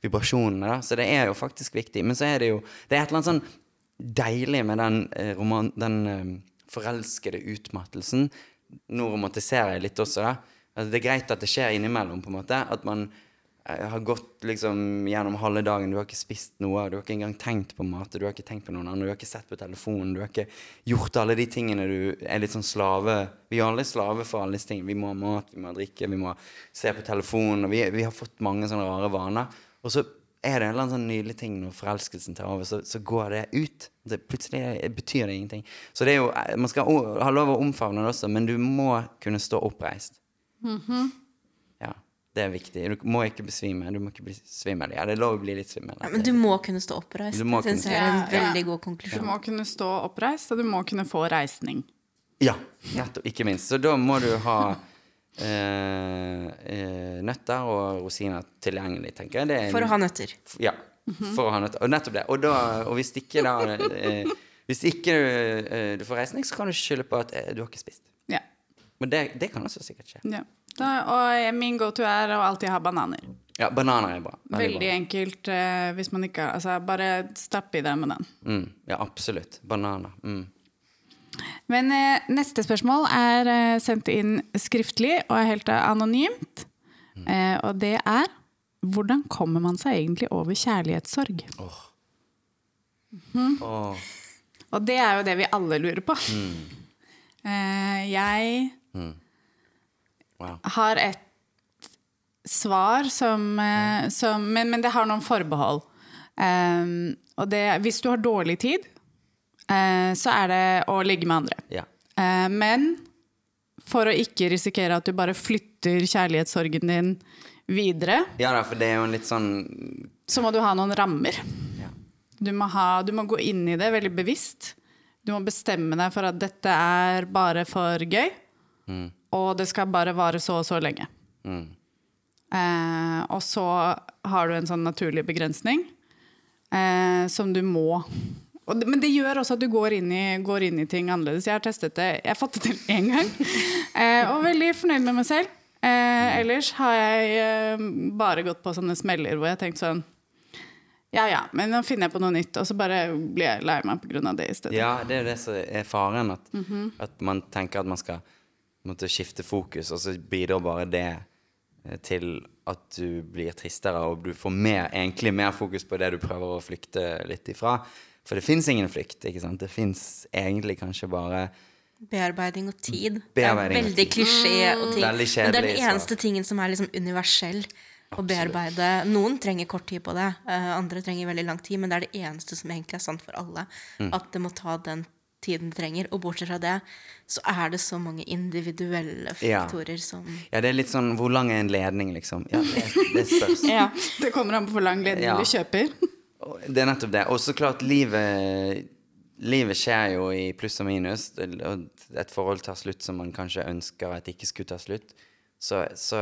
vibrasjonene. Da. Så det er jo faktisk viktig. Men så er det jo Det er et eller annet sånn deilig med den, eh, roman, den eh, forelskede utmattelsen. Nå romantiserer jeg litt også, da. Altså, det er greit at det skjer innimellom, på en måte. At man har gått liksom gjennom halve dagen, du har ikke spist noe, du har ikke engang tenkt på mat, du har ikke tenkt på noen andre, du har ikke sett på telefonen, du har ikke gjort alle de tingene du er litt sånn slave Vi er alle slave for alle disse tingene. Vi må ha mat, vi må ha drikke, vi må se på telefonen, vi, vi har fått mange sånne rare vaner. Og så er det en eller annen sånn nydelig ting når forelskelsen tar over, så, så går det ut. Det, plutselig betyr det ingenting. Så det er jo, man skal ha lov å omfavne det også, men du må kunne stå oppreist. Ja, det er viktig. Du må ikke besvime. Du må ikke bli svimmel. Ja, det er lov å bli litt svimmel. Ja, men du må kunne stå oppreist. Du må Det kunne er en veldig god konklusjon. Du må kunne stå oppreist, og du må kunne få reisning. Ja, nettopp. Ikke minst. Så da må du ha eh, eh, nøtter og rosiner tilgjengelig, tenker jeg. Det er en- For å ha nøtter. Ja. For å ha nøtter. Og nettopp det. Og, da, og hvis ikke da eh, Hvis ikke du, eh, du får reisning, så kan du skylde på at eh, du har ikke spist. Ja. Men det, det kan også sikkert skje. ja. Da, og min go-to er å alltid ha bananer. Ja, bananer er bra. Veldig enkelt eh, hvis man ikke har Altså, bare stapp i deg med den. Mm, ja, absolutt. Bananer. Mm. Men eh, neste spørsmål er eh, sendt inn skriftlig og er helt eh, anonymt. Eh, og det er hvordan kommer man seg egentlig over kjærlighetssorg? Åh, Og det er jo det vi alle lurer på. Eh, jeg Wow. har et svar som, eh, som men, men det har noen forbehold. Um, og det, hvis du har dårlig tid, uh, så er det å ligge med andre. Ja. Uh, men for å ikke risikere at du bare flytter kjærlighetssorgen din videre, ja da, for det er jo en litt sånn så må du ha noen rammer. ja. Du må, ha, du må gå inn i det veldig bevisst. Du må bestemme deg for at dette er bare for gøy, og det skal bare vare så og så lenge. Mm. Eh, og så har du en sånn naturlig begrensning eh, som du må det, Men det gjør også at du går inn, i, går inn i ting annerledes. Jeg har testet det, jeg fått det til én gang, eh, og veldig fornøyd med meg selv. Eh, ellers har jeg eh, bare gått på sånne smeller hvor jeg har tenkt sånn Ja ja, men nå finner jeg på noe nytt, og så bare blir jeg lei meg pga. det i stedet. Ja, det er jo det som er faren. At, at man tenker at man skal måtte skifte fokus, og så bidrar bare det eh, til at du blir tristere, og du får mer, egentlig mer fokus på det du prøver å flykte litt ifra. For det fins ingen flykt, ikke sant? Det fins egentlig kanskje bare Bearbeiding og tid. Bearbeiding det er veldig klisjé og ting. Veldig Men det er den den så- eneste tingen som er liksom universell å bearbeide. Noen trenger kort tid på det, uh, andre trenger veldig lang tid, men det er det eneste som egentlig er sant for alle. Mm. At det må ta den tiden det trenger. Og bortsett fra det, så er det så mange individuelle Ja. faktorer som Ja, det er litt sånn Hvor lang er en ledning, liksom? Ja, det, det spørs. Ja. Det kommer an på hvor lang ledning Ja. du kjøper. Det er nettopp det. Og så klart, livet Livet skjer jo i pluss og minus. Og et forhold tar slutt som man kanskje ønsker at ikke skulle ta slutt. Så, så,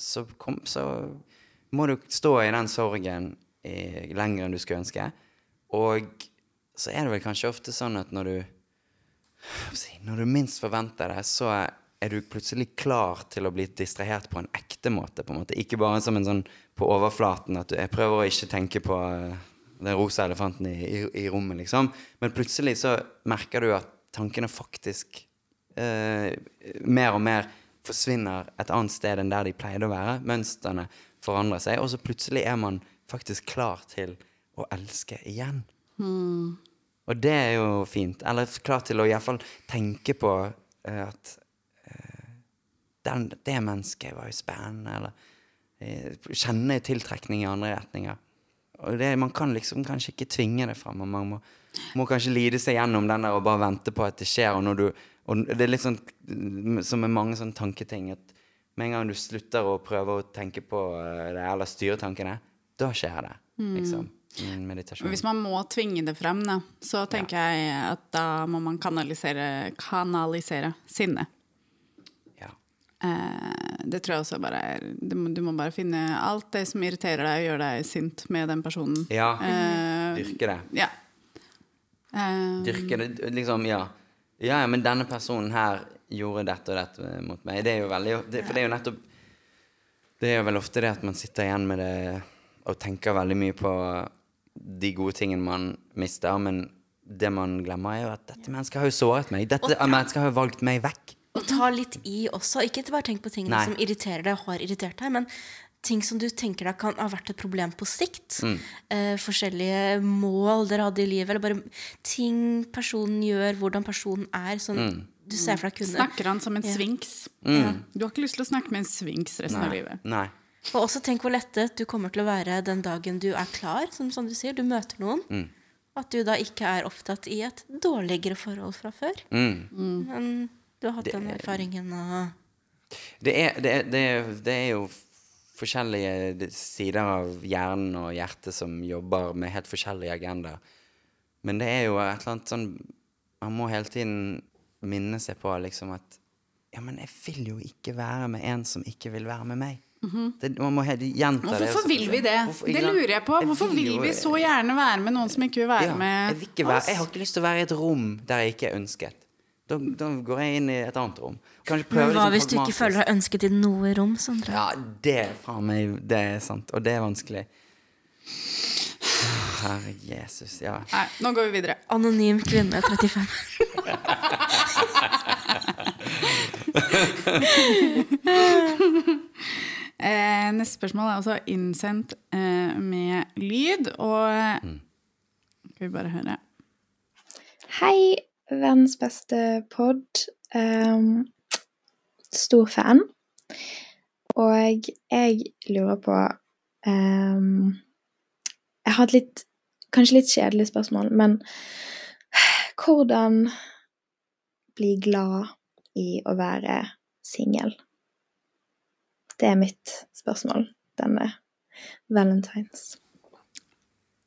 så, kom, så må du stå i den sorgen i, lenger enn du skulle ønske. Og så er det vel kanskje ofte sånn at når du hva skal jeg si, Når du minst forventer det, så er du plutselig klar til å bli distrahert på en ekte måte. på en måte. Ikke bare som en sånn på overflaten at du, jeg prøver å ikke tenke på eh, den rosa elefanten i, i, i rommet, liksom. Men plutselig så merker du at tankene faktisk eh, mer og mer forsvinner et annet sted enn der de pleide å være. Mønstrene forandrer seg, og så plutselig er man faktisk klar til å elske igjen. Og det er jo fint. Eller klar til å iallfall tenke på eh, at eh, den, det mennesket var jo spennende, eller eh, kjenne tiltrekning i andre retninger. Og det, man kan liksom kanskje ikke tvinge det fram. og Man må, må kanskje lide seg gjennom den der og bare vente på at det skjer. Og, du, og det er litt sånn mm, som med mange sånne tanketing at med en gang du slutter å prøve å tenke på det, eller styre tankene, da skjer det. Liksom. Mm, meditasjon. Hvis man må tvinge det frem, da, så tenker jeg at da må man kanalisere, kanalisere sinne. Ja. Eh, det tror jeg også bare er du må, du må bare finne alt det som irriterer deg, og gjør deg sint med den personen. ja. Eh, Dyrke det. ja. Eh, Dyrke det, liksom, ja. Ja, ja, men denne personen her gjorde dette og dette mot meg. Det er jo veldig det, For det er jo nettopp Det er jo vel ofte det at man sitter igjen med det og tenker veldig mye på de gode tingene man mister, men det man glemmer, er jo at dette mennesket har jo såret meg. Dette mennesket har jo valgt meg vekk. Og ta litt i også. Ikke bare tenk på tingene Nei. som irriterer deg og har irritert deg, men ting som du tenker deg kan ha vært et problem på sikt. Mm. Eh, forskjellige mål dere hadde i livet, eller bare ting personen gjør, hvordan personen er. Sånn Mm. du ser for deg kunne. Snakker han som en svinks? Du har ikke lyst til å snakke med en svinks resten av livet. Nei. Og også tenk hvor lettet du kommer til å være den dagen du er klar, som du sier. Du møter noen. Mm. At du da ikke er opptatt i et dårligere forhold fra før. Mm. Men du har hatt den erfaringen og Det er, det, er, det, er, det er jo forskjellige sider av hjernen og hjertet som jobber med helt forskjellige agendaer. Men det er jo et eller annet sånn Man må hele tiden minne seg på liksom at Ja, men jeg vil jo ikke være med en som ikke vil være med meg. Det, man må hele gjenta det. hvorfor vil vi det? Hvorfor- Det lurer jeg på. Hvorfor vil vi så gjerne være med noen som ikke vil være ja, med jeg, vil ikke være, oss? jeg har ikke lyst til å være i et rom der jeg ikke er ønsket. Da, da går jeg inn i et annet rom. Prøve Men hva liksom hvis du ikke føler deg ønsket i noe rom, Sondre? Ja, det faen meg Det er sant. Og det er vanskelig. Herre Jesus, ja. Nei, nå går vi videre. Anonym kvinne 35. Eh, neste spørsmål er også innsendt eh, med lyd, og Mm. Skal vi bare høre. Hei, verdens beste pod. Um, stor fan. Og jeg lurer på um, Jeg har et litt Kanskje litt kjedelig spørsmål, men hvordan bli glad i å være singel? Det er mitt spørsmål denne valentines.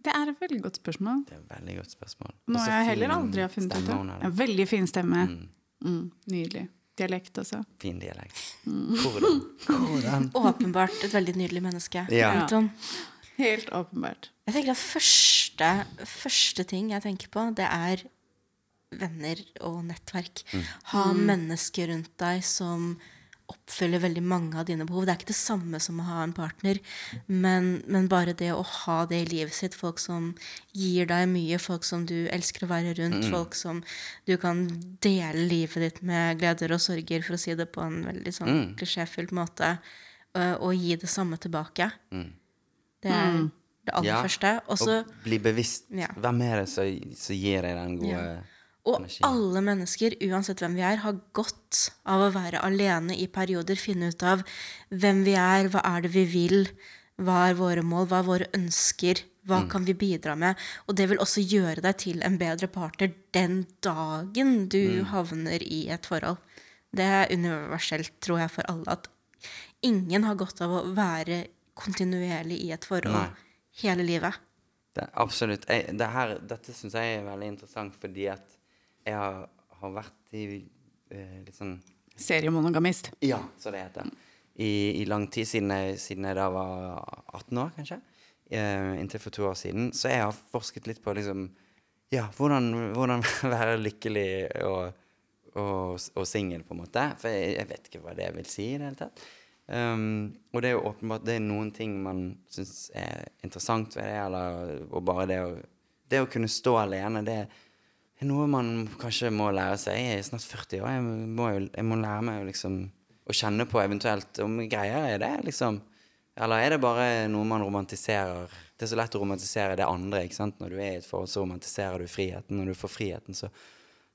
Det er et veldig godt spørsmål. Det er et veldig godt spørsmål. Noe jeg heller aldri har funnet ut av. En veldig fin stemme. Mm, Mm, nydelig. Dialekt også. fin dialekt. Mm. Hvordan? Hvordan? Åpenbart et veldig nydelig menneske. Ja. Anton. Helt åpenbart. Jeg tenker at første, første ting jeg tenker på, det er venner og nettverk. Ha mennesker rundt deg som oppfyller veldig mange av dine behov. Det er ikke det samme som å ha en partner, men, men bare det å ha det i livet sitt. Folk som gir deg mye, folk som du elsker å være rundt, folk som du kan dele livet ditt med gleder og sorger, for å si det på en veldig sånn Mm. klisjéfylt måte, og, og gi det samme tilbake. Det er det aller Ja, første. Også, Og bli bevisst. Ja. Hvem er det som gir deg den gode Ja. Og energi. alle mennesker, uansett hvem vi er, har godt av å være alene i perioder. Finne ut av hvem vi er, hva er det vi vil, hva er våre mål, hva er våre ønsker, hva kan vi bidra med? Og det vil også gjøre deg til en bedre partner den dagen du havner i et forhold. Det er universelt, tror jeg, for alle, at ingen har godt av å være kontinuerlig i et forhold Nei. hele livet. Det, absolutt. Jeg, det her, dette syns jeg er veldig interessant, fordi at jeg har, har vært i eh, litt sånn Seriemonogamist. Ja, så det heter. I, I lang tid, siden jeg, siden jeg da var 18 år, kanskje. Eh, inntil for to år siden. Så jeg har forsket litt på liksom Ja, hvordan, hvordan være lykkelig og, og, og singel, på en måte. For jeg, jeg vet ikke hva det vil si i det hele tatt. Um, og det er jo åpenbart det er noen ting man syns er interessant ved det, eller og bare det å Det å kunne stå alene, det er noe man kanskje må lære seg. Jeg er snart 40 år. Jeg må, jeg må lære meg liksom å kjenne på eventuelt om greier er det, liksom. Eller er det bare noe man romantiserer? Det er så lett å romantisere det andre. ikke sant? Når du er i et forhold, så romantiserer du friheten. Når du får friheten, så,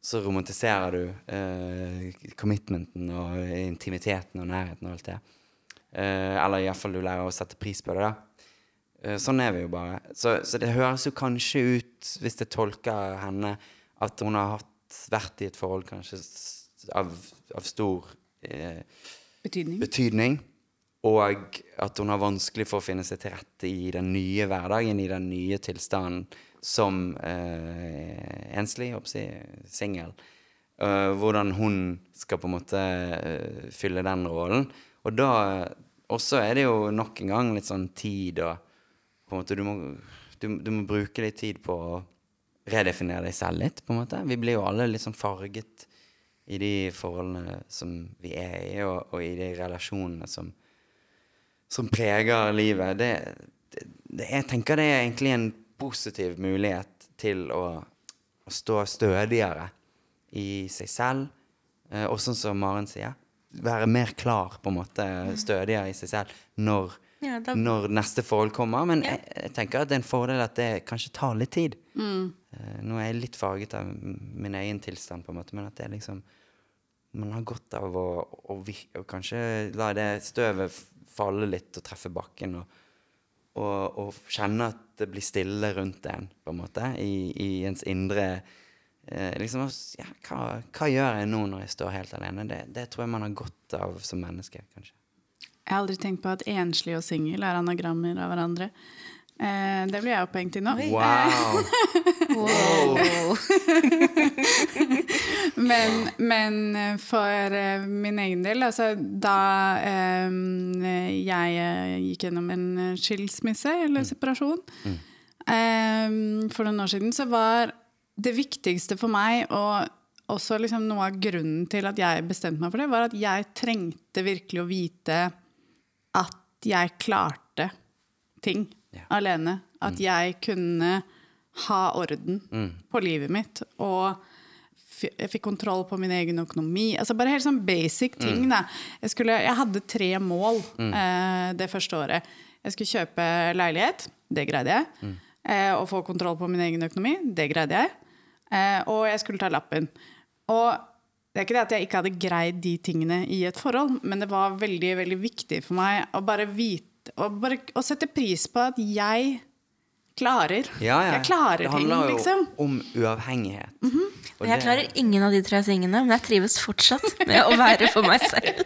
så romantiserer du eh, commitmenten og intimiteten og nærheten og alt det. Eh, eller iallfall du lærer å sette pris på det, da. Eh, sånn er vi jo bare. Så, så det høres jo kanskje ut, hvis jeg tolker henne, at hun har hatt, vært i et forhold kanskje av, av stor eh, Betydning. betydning. Og at hun har vanskelig for å finne seg til rette i den nye hverdagen, i den nye tilstanden som eh, enslig, jeg, singel. Uh, hvordan hun skal på en måte uh, fylle den rollen. Og da også er det jo nok en gang litt sånn tid og på en måte du må, du, du må bruke litt tid på å redefinere deg selv litt, på en måte. Vi blir jo alle litt sånn farget i de forholdene som vi er i, og, og i de relasjonene som, som preger livet. Det, det, jeg tenker det er egentlig en positiv mulighet til å, å stå stødigere i seg selv, eh, og sånn som Maren sier, være mer klar, på en måte, stødigere i seg selv når, Ja, da- når neste forhold kommer. Men jeg, jeg tenker at det er en fordel at det kanskje tar litt tid. Mm. Nå er jeg litt farget av min egen tilstand, på en måte, men at det er liksom Man har godt av å, å, å kanskje la det støvet falle litt og treffe bakken, og, og, og kjenne at det blir stille rundt en, på en måte, i, i ens indre eh, liksom, ja, hva, hva gjør jeg nå når jeg står helt alene? Det, det tror jeg man har godt av som menneske, kanskje. Jeg har aldri tenkt på at enslig og singel er anagrammer av hverandre. Eh, det blir jeg opphengt i nå. Wow! Men, men eh, for eh, min egen del, altså da eh, jeg eh, gikk gjennom en eh, skilsmisse eller separasjon eh, for noen år siden, så var det viktigste for meg og også liksom noe av grunnen til at jeg bestemte meg for det, var at jeg trengte virkelig å vite at jeg klarte ting Ja. alene. At jeg kunne ha orden på livet mitt. Og jeg fikk kontroll på min egen økonomi. Altså Bare helt sånn basic ting. Da. Jeg, skulle, jeg hadde tre mål eh, det første året. Jeg skulle kjøpe leilighet. Det greide jeg. Eh, å få kontroll på min egen økonomi. Det greide jeg. Eh, og jeg skulle ta lappen. Og Det er ikke det at jeg ikke hadde greid de tingene i et forhold, men det var veldig veldig viktig for meg å bare vite Å, bare, å sette pris på at jeg klarer. Ja, ja. Jeg klarer det handler jo liksom. om uavhengighet. Og jeg klarer ingen av de tre tingene, men jeg trives fortsatt med å være for meg selv.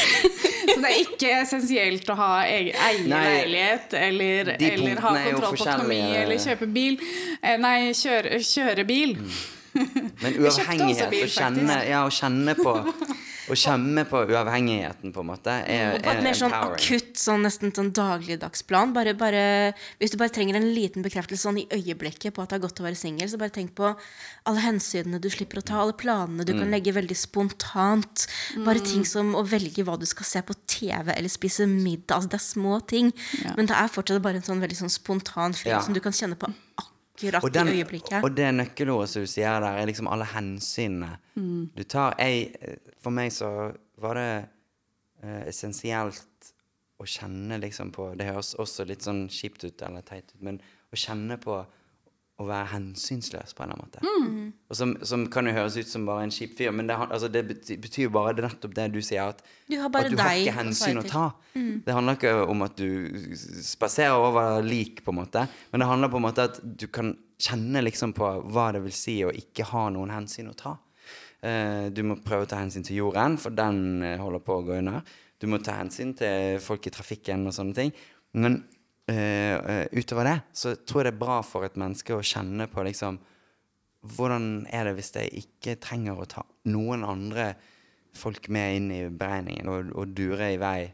Så det er ikke essensielt å ha egen, leilighet eller, eller ha kontroll på økonomi eller kjøpe bil. Eh, Nei, kjøre, kjøre bil. Men uavhengighet, bil, å kjenne, ja, å kjenne på Å kjenne på uavhengigheten, på en måte, er, Og på et er mer sånn empowering. akutt, sånn nesten sånn dagligdagsplan. Bare, bare, hvis du bare trenger en liten bekreftelse sånn i øyeblikket på at det er godt å være singel, så bare tenk på alle hensynene du slipper å ta, alle planene du Mm. kan legge veldig spontant. Bare ting som å velge hva du skal se på TV eller spise middag. Altså, det er små ting, men det er fortsatt bare en sånn veldig sånn spontan fred Ja. som du kan kjenne på akkurat Og, den, i øyeblikket. og det nøkkelordet som du sier der, er liksom alle hensynene du tar. Jeg, for meg så var det uh, essensielt å kjenne liksom på Det høres også litt sånn kjipt ut eller teit ut, men å kjenne på å være hensynsløs på en eller annen måte. Og som, som kan jo høres ut som bare en kjip fyr, men det, altså, det betyr, jo bare det nettopp det du sier, at Du har at du har ikke hensyn å ta. Mm. Det handler ikke om at du spaserer over lik, på en måte, men det handler på en måte at du kan kjenne liksom på hva det vil si å ikke ha noen hensyn å ta. Uh, du må prøve å ta hensyn til jorden, for den eh, holder på å gå under. Du må ta hensyn til folk i trafikken og sånne ting. Men eh, utover det så tror jeg det er bra for et menneske å kjenne på liksom Hvordan er det hvis jeg ikke trenger å ta noen andre folk med inn i beregningen og, og dure i vei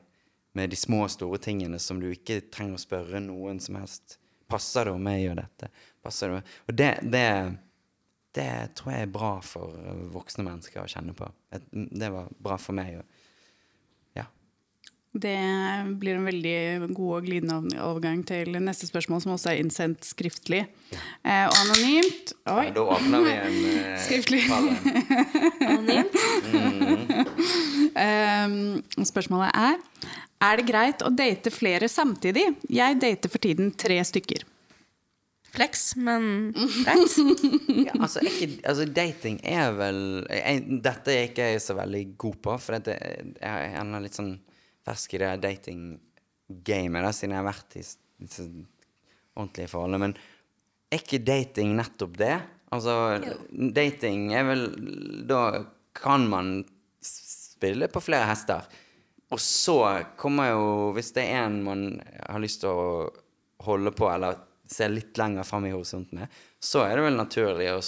med de små og store tingene som du ikke trenger å spørre noen som helst. Passer det om jeg gjør dette? Passer det? Og det, det, det tror jeg er bra for voksne mennesker å kjenne på. Det var bra for meg. Og. Det blir en veldig god og glidende overgang til neste spørsmål, som også er innsendt skriftlig. Eh, og anonymt. Oi. Da åpner vi en eh, Skriftlig. anonymt. Mm. Um, spørsmålet er Er det greit å date flere samtidig? Jeg dater for tiden tre stykker. Flex, men greit. Ja, altså, ikke, altså, dating er vel jeg, Dette er ikke jeg så veldig god på, for dette, jeg er litt sånn fersk i det dating-gamet, da, siden jeg har vært i disse ordentlige forholdene. Men er ikke dating nettopp det? Altså, dating er vel Da kan man spille på flere hester. Og så kommer jo, hvis det er en man har lyst til å holde på, eller se litt lenger fram i horisonten med, så er det vel naturlig å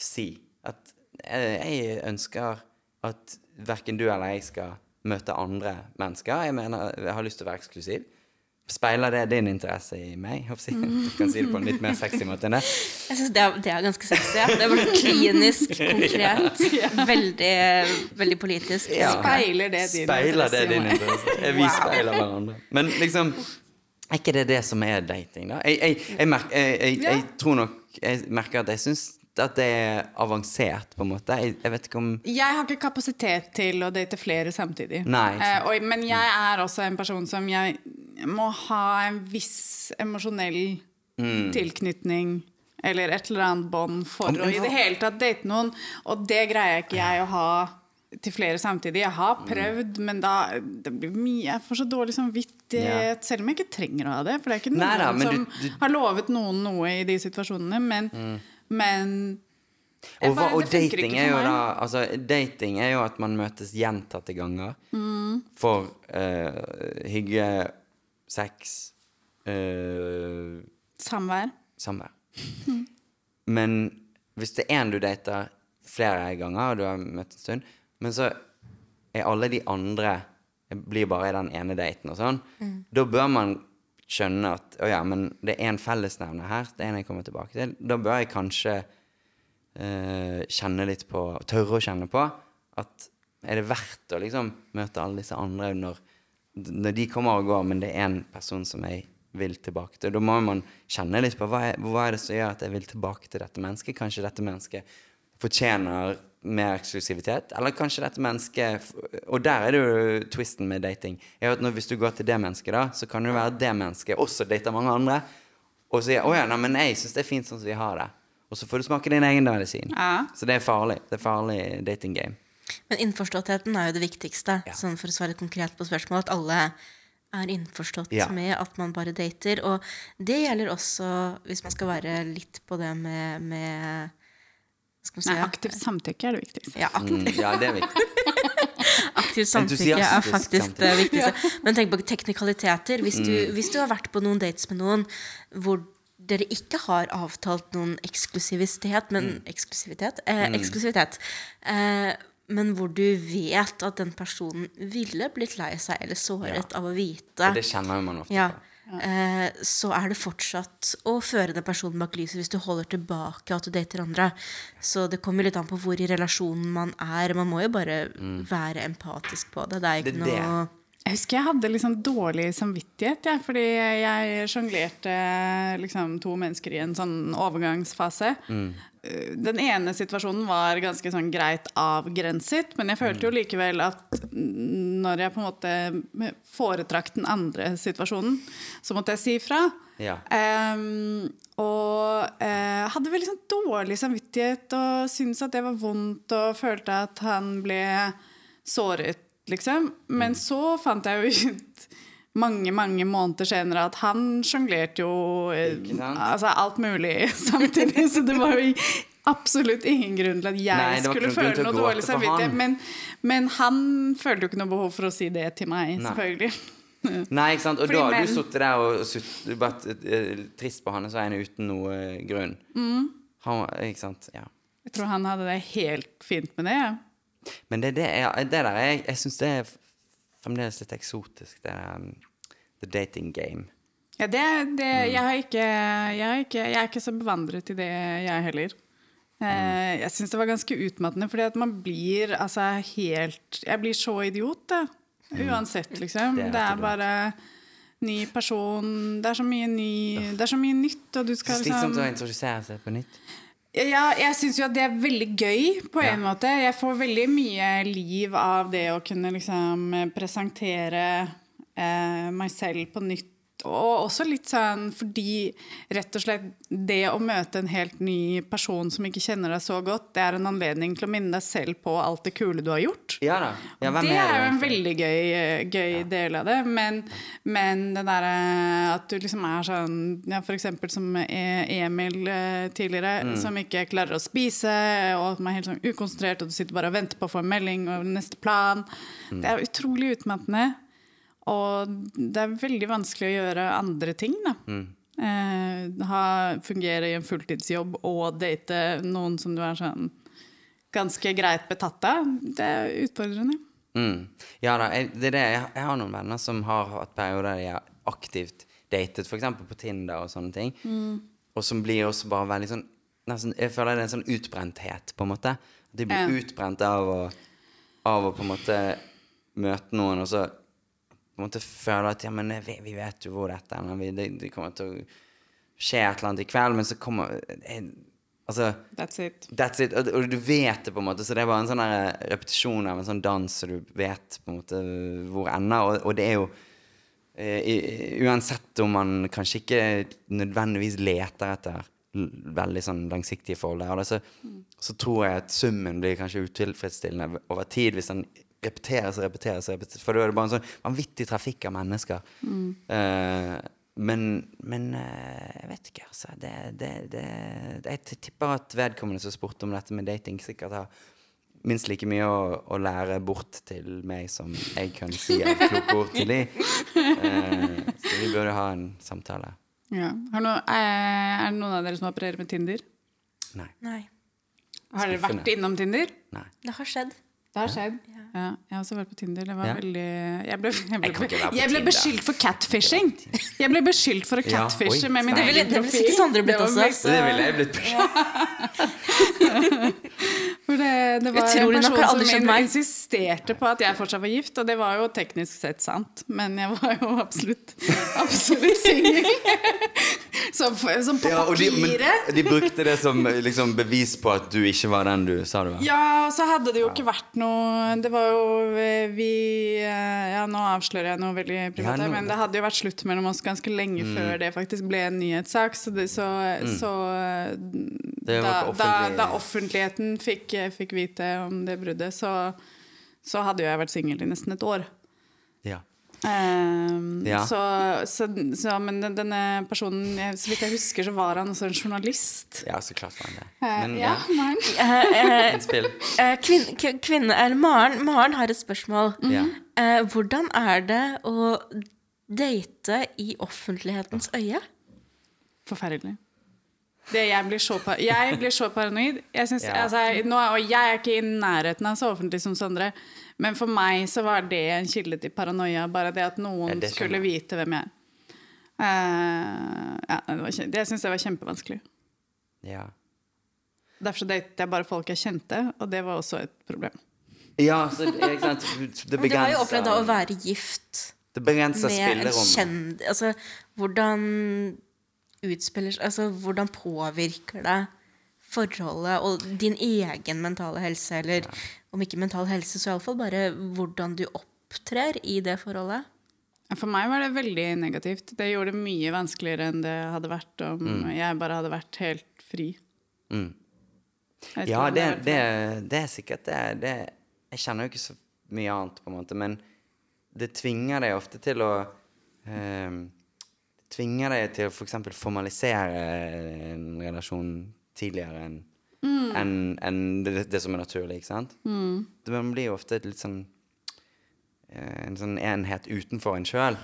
si at eh, jeg ønsker at verken du eller jeg skal møte andre mennesker. Jeg mener, jeg har lyst til å være eksklusiv. Speiler det din interesse i meg? Jeg Du kan si det på en litt mer sexy måte enn det. Jeg synes det, det er ganske sexy. Ja. Det var klinisk, konkret, veldig, veldig politisk. Ja. Speiler det din Speiler det interesse i din meg? interesse? Vi speiler hverandre. Men liksom Er ikke det det som er dating, da? Jeg, jeg, jeg, merk, jeg, jeg, jeg tror nok Jeg merker at jeg syns at det er avansert, på en måte. Jeg, jeg vet ikke om Jeg har ikke kapasitet til å date flere samtidig. Nei. Eh, og, men jeg er også en person som jeg må ha en viss emosjonell Mm. tilknytning eller et eller annet bånd for å i det hele tatt date noen. Og det greier ikke jeg å ha til flere samtidig. Jeg har Mm. prøvd, men da det blir mye, Jeg får så dårlig samvittighet, selv om jeg ikke trenger å ha det. For det er ikke noen men som du- du- har lovet noen noe i de situasjonene. Men, men jeg Og, hva, bare- og dating er jo da Altså, dating er jo at man møtes gjentatte ganger Mm. for uh, hygge, sex, uh, Samvær. samvær. Men hvis det er en du dater flere ganger, og du har møtt en stund, men så er alle de andre blir bare i den ene daten og sånn, da bør man skjønne at å ja, men det er en fellesnevner her, det er en jeg kommer tilbake til. Da bør jeg kanskje eh, kjenne litt på, tørre å kjenne på, at er det verdt å liksom møte alle disse andre når, når de kommer og går, men det er en person som jeg vil tilbake til. Da må man kjenne litt på hva er, hva er det som gjør at jeg vil tilbake til dette mennesket. Kanskje dette mennesket fortjener mer eksklusivitet, eller kanskje dette mennesket Og der er det jo twisten med dating. Er jo at når, Hvis du går til det mennesket, da, så kan det jo være at det mennesket også dater mange andre, og sier 'Å ja, nei, men jeg syns det er fint sånn som vi har det'. Og så får du smake din egen medisin. Ja. Så det er farlig. Det er farlig dating game. Men innforståttheten er jo det viktigste, Ja. sånn for å svare konkret på spørsmålet. At alle er innforstått Ja. med at man bare dater. Og det gjelder også hvis man skal være litt på det med, med si, Nei, aktivt samtykke er det viktigste. Ja, Mm, ja, det er viktig. aktivt samtykke er faktisk det viktigste. Men tenk på teknikaliteter. Hvis du, Mm. hvis du har vært på noen dates med noen hvor dere ikke har avtalt noen eksklusivitet, men Mm. eksklusivitet, eh, eksklusivitet eh, men hvor du vet at den personen ville blitt lei seg eller såret av å vite det kjenner man ofte ja, på. Eh, så er det fortsatt å føre den personen bak lyset hvis du holder tilbake at du dater andre. Så det kommer litt an på hvor i relasjonen man er. Man må jo bare være empatisk på det. Det er ikke Det det. noe Jeg husker jeg hadde sånn dårlig samvittighet, ja, fordi jeg sjonglerte liksom, to mennesker i en sånn overgangsfase. Eh, Den ene situasjonen var ganske sånn greit avgrenset, men jeg følte jo likevel at når jeg på en måte foretrakk den andre situasjonen, så måtte jeg si ifra. Ja. Um, og uh, hadde veldig sånn dårlig samvittighet og syntes at det var vondt og følte at han ble såret, liksom. Men så fant jeg jo ut mange, mange måneder senere at han sjonglerte jo eh, altså, alt mulig samtidig, så det var jo absolutt ingen grunn til at jeg Nei, skulle føle noe dårlig samvittighet. Men, men han følte jo ikke noe behov for å si det til meg, Nei. selvfølgelig. Nei, ikke sant? Og Fordi da har du menn- sittet der og sutt- vært eh, trist på hans vegne uten noe eh, grunn. Mm. Han, ikke sant? Ja. Jeg tror han hadde det helt fint med det. ja. Men det, det, er, det der Jeg, jeg syns det er fremdeles litt eksotisk, det um, The dating game. Ja, det, det, Mm. jeg, har ikke, jeg, har ikke, jeg er ikke så bevandret i det, jeg heller. Mm. Eh, jeg syns det var ganske utmattende, fordi at man blir altså helt Jeg blir så idiot, da. Uansett, liksom. Det er Det er, bare ny person Det er så mye ny Det er så mye nytt, og du skal liksom slitsomt å liksom introdusere seg på nytt. Ja, jeg syns jo at det er veldig gøy, på en Ja. måte. Jeg får veldig mye liv av det å kunne liksom presentere eh, meg selv på nytt. Og også litt sånn fordi rett og slett det å møte en helt ny person som ikke kjenner deg så godt, det er en anledning til å minne deg selv på alt det kule du har gjort. Ja da. Ja, det er jo en veldig gøy, gøy del av det. Men, men det derre at du liksom er sånn ja, eksempel som E- Emil eh, tidligere, Mm. som ikke klarer å spise, og man er helt sånn ukonsentrert, og du sitter bare og venter på å få en melding og neste plan. Mm. Det er utrolig utmattende. Og det er veldig vanskelig å gjøre andre ting, da. Mm. Eh, ha, fungere i en fulltidsjobb og date noen som du er sånn ganske greit betatt av. Det er utfordrende. Mm. Ja da, jeg, det er det. Jeg, jeg har noen venner som har hatt perioder der de har aktivt datet, f.eks. på Tinder og sånne ting. Og som blir også bare veldig sånn nesten, Jeg føler det er en sånn utbrenthet, på en måte. De blir Ja. utbrent av å, av å på en måte møte noen, og så på en måte føler at ja, men vi, vi vet jo hvor dette er, Vi- Det, det kommer til å skje et eller annet i kveld, men så kommer jeg, Altså That's it. That's it. Og, og du vet det, på en måte. Så det er bare en sånn repetisjon av en sånn dans, så du vet på en måte hvor ender. Og, og det er jo eh, Uansett om man kanskje ikke nødvendigvis leter etter veldig sånn langsiktige forhold der, så, så tror jeg at summen blir kanskje utilfredsstillende over tid hvis den repeteres og repeteres. repeteres For da er det bare en sånn vanvittig trafikk av mennesker. Eh, men, men uh, jeg vet ikke, altså. Det, det, det, jeg tipper at vedkommende som spurte om dette med dating, sikkert har minst like mye å, å lære bort til meg som jeg kan si et klokt ord til de. Eh, så vi burde ha en samtale. Ja. Har no, er det noen av dere som opererer med Tinder? Nei. Nei. Har dere vært innom Tinder? nei. Det har skjedd. Det har skjedd. Ja, jeg har også vært på Tinder. Det var Ja. veldig Jeg ble, jeg ble, Jeg jeg ble Tinder. beskyldt for catfishing! Jeg ble beskyldt for å Ja, catfishe med min egen det ville sikkert Sondre blitt også. det ville jeg blitt For det, det var Utrolig en person som insisterte på at jeg fortsatt var gift, og det var jo teknisk sett sant, men jeg var jo absolutt, absolutt singel. Som, som på Ja, papiret. de, de brukte det som liksom, bevis på at du ikke var den du sa du var. Ja, og så hadde det jo ikke vært noe Det var jo vi eh, Ja, nå avslører jeg noe veldig privat, Ja, men det hadde jo vært slutt mellom oss ganske lenge før det faktisk ble en nyhetssak. Så, det, så, så da, da, da offentligheten fikk, fikk vite om det bruddet, så, så hadde jo jeg vært singel i nesten et år. Ja. Um, Ja. så, så, så, men den- denne personen, så vidt jeg husker, så var han også en journalist. ja, så klart var han det. Eh, Men ja, ja, Maren. Innspill. eh, kvin- kvinne, eller Maren, Maren har et spørsmål. Mm -hmm. uh, hvordan er det å date i offentlighetens øye? Forferdelig. Det, jeg, blir så, jeg blir så paranoid. Jeg synes, Ja. altså, jeg- nå, og jeg er ikke i nærheten av så offentlig som Sondre, men for meg så var det en kilde til paranoia. Bare det at Ja, noen det skulle vite hvem jeg er. Uh, ja, det, det syns jeg var kjempevanskelig. Ja. Derfor så datet jeg bare folk jeg kjente, og det var også et problem. ja, så ikke sant? det begrenser du har jo opplevd da å være gift Det med en kjendis. Altså, hvordan utspiller Altså, hvordan påvirker det forholdet og din egen mentale helse, eller om ikke mental helse, så iallfall bare hvordan du opptrer i det forholdet? For meg var det veldig negativt. Det gjorde det mye vanskeligere enn det hadde vært om jeg bare hadde vært helt fri. Mm. Ja, det, det, det er sikkert det, det Jeg kjenner jo ikke så mye annet, på en måte, men det tvinger deg ofte til å eh, tvinger deg til å f.eks. formalisere en relasjon tidligere enn mm. en, en det, det som er naturlig, ikke sant? Mm. man blir jo ofte litt sånn eh, En sånn enhet utenfor en sjøl.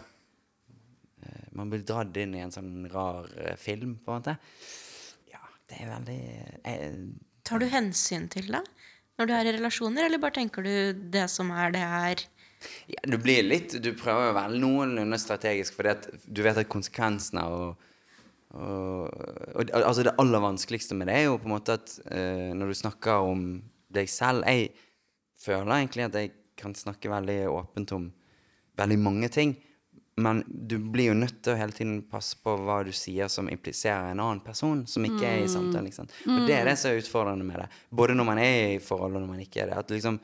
Man blir dratt inn i en sånn rar eh, film, på en måte. Ja, det er veldig eh, Tar du hensyn til det når du er i relasjoner, eller bare tenker du det som er, det er? Ja, du blir litt Du prøver å være noenlunde strategisk, fordi du vet at konsekvensene og, og, og Altså, det aller vanskeligste med det er jo på en måte at uh, når du snakker om deg selv Jeg føler egentlig at jeg kan snakke veldig åpent om veldig mange ting, men du blir jo nødt til å hele tiden passe på hva du sier som impliserer en annen person som ikke er i samtalen. liksom. Og det er det som er utfordrende med det. Både når man er i forhold, og når man ikke er det. At, liksom,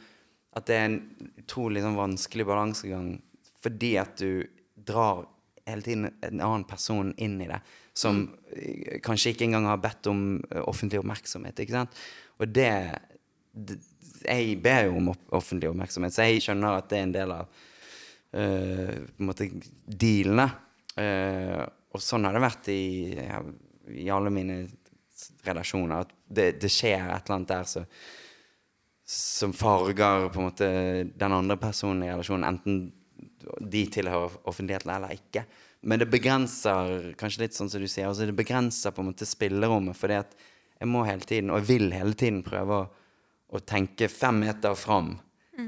at det er en utrolig sånn, vanskelig balansegang fordi at du drar hele tiden en annen person inn i det, som kanskje ikke engang har bedt om eh, offentlig oppmerksomhet. ikke sant? Og det, det Jeg ber jo om offentlig oppmerksomhet, så jeg skjønner at det er en del av uh, på en måte dealene. Uh, og sånn har det vært i, ja, i alle mine relasjoner. At det, det skjer et eller annet der så, som farger på en måte den andre personen i relasjonen, enten de tilhører offentligheten eller ikke. Men det begrenser kanskje litt sånn som du sier, altså det begrenser på en måte spillerommet. fordi at jeg må hele tiden, og jeg vil hele tiden prøve å, å tenke fem meter fram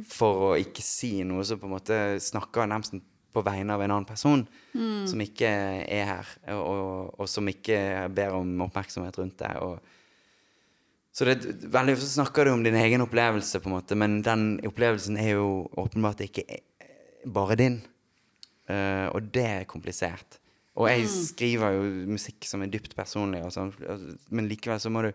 for å ikke si noe som på en måte snakker nærmest på vegne av en annen person som ikke er her, og, og, og som ikke ber om oppmerksomhet rundt det. og så det, veldig ofte snakker du om din egen opplevelse, på en måte, men den opplevelsen er jo åpenbart ikke eh, bare din. Uh, og det er komplisert. Og jeg skriver jo musikk som er dypt personlig, og sånn, men likevel så må du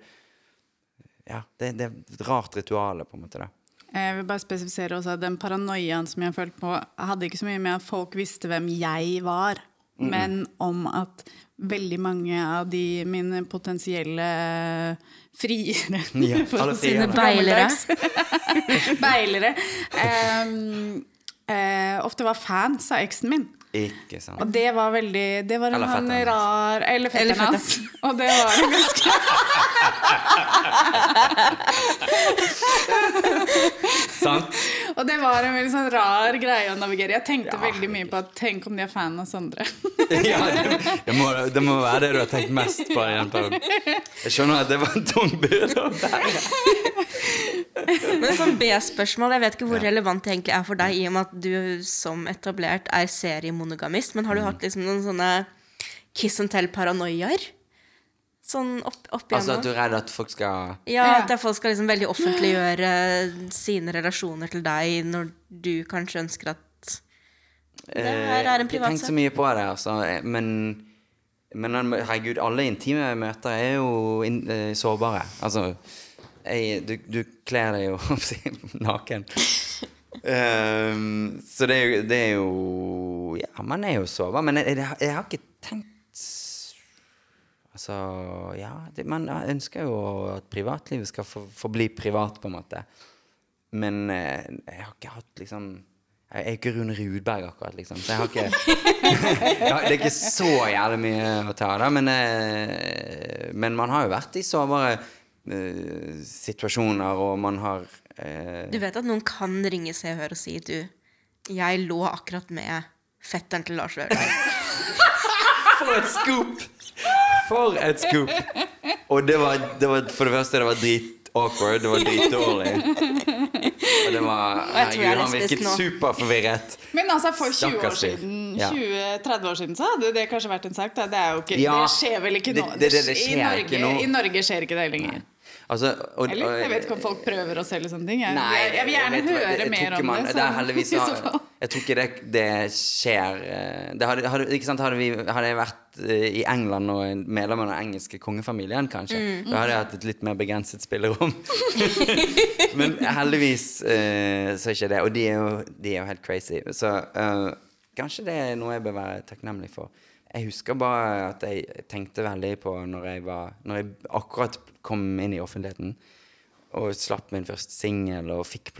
Ja, det, det er et rart ritual, på en måte. da. Jeg vil bare spesifisere også at den paranoiaen som jeg følte på, hadde ikke så mye med at folk visste hvem jeg var, men om at veldig mange av de mine potensielle friere Ja, for alle å si det gammeldags. Beilere. Um, uh, ofte var fans av eksen min. Ikke sant? Og det var veldig Det var en Eller fetteren hans. rar Eller Eller fetteren hans. Og det var en ganske Sant? Og det var en veldig sånn rar greie å navigere. Jeg tenkte Ja. veldig mye på at tenk om de er fan av Sondre. ja, det, det, må, det må være det du har tenkt mest på i en perioden. Jeg skjønner at det var en tung byrde å bære. Men sånn B-spørsmål, jeg vet ikke hvor relevant det egentlig er for deg, i og med at du som etablert er seriemonogamist, men har du hatt liksom noen sånne kiss and tell-paranoiaer? Sånn opp, opp Altså at du er redd at folk skal Ja, at folk skal liksom veldig offentliggjøre sine relasjoner til deg når du kanskje ønsker at Det her er en Jeg har tenkt så mye på det, altså. eh, Men Men herregud, alle intime møter er jo in, eh, sårbare. Altså jeg, du, du kler deg jo naken. um, så det er, jo, det er jo Ja, man er jo sårbar. Men jeg, jeg, jeg har ikke tenkt Altså, ja det, Man ønsker jo at privatlivet skal for, forbli privat, på en måte. Men eh, jeg har ikke hatt liksom Jeg er ikke Rune Rudberg, akkurat, liksom. Så jeg har ikke ja, Det er ikke så jævlig mye å ta av, men, eh, men man har jo vært i sårbare eh, situasjoner, og man har eh, Du vet at noen kan ringe Se og Hør og si du, jeg lå akkurat med fetteren til Lars Vaular. For et scoop! For et scoop! Og det var, det var for det første, det var drit-awkward. Det var dritdårlig. Og det var er Herregud, han virket nå. superforvirret. Men altså, for 20 år siden, 20-30 år siden så hadde det kanskje vært en sak. Da. Det, er jo ikke, Ja, det skjer vel ikke det- nå? det- det- det I Norge, ikke nå. I Norge skjer ikke det lenger. Altså, og, og- Jeg vet ikke om folk prøver å selge sånne ting. Jeg, Nei, jeg, jeg vil gjerne vet høre jeg mer om man- det. det heldigvis. Jeg tror ikke det, det skjer eh, det hadde, hadde, sant, hadde, vi, hadde jeg vært eh, i England og medlem av den engelske kongefamilien, kanskje, Mm. da hadde jeg hatt et litt mer begrenset spillerom. Men heldigvis uh, så er ikke det. Og de er jo, de er jo helt crazy. Så uh, kanskje det er noe jeg bør være takknemlig for. Jeg husker bare at jeg tenkte veldig på når jeg var Når jeg akkurat kom inn i offentligheten og slapp min første singel og fikk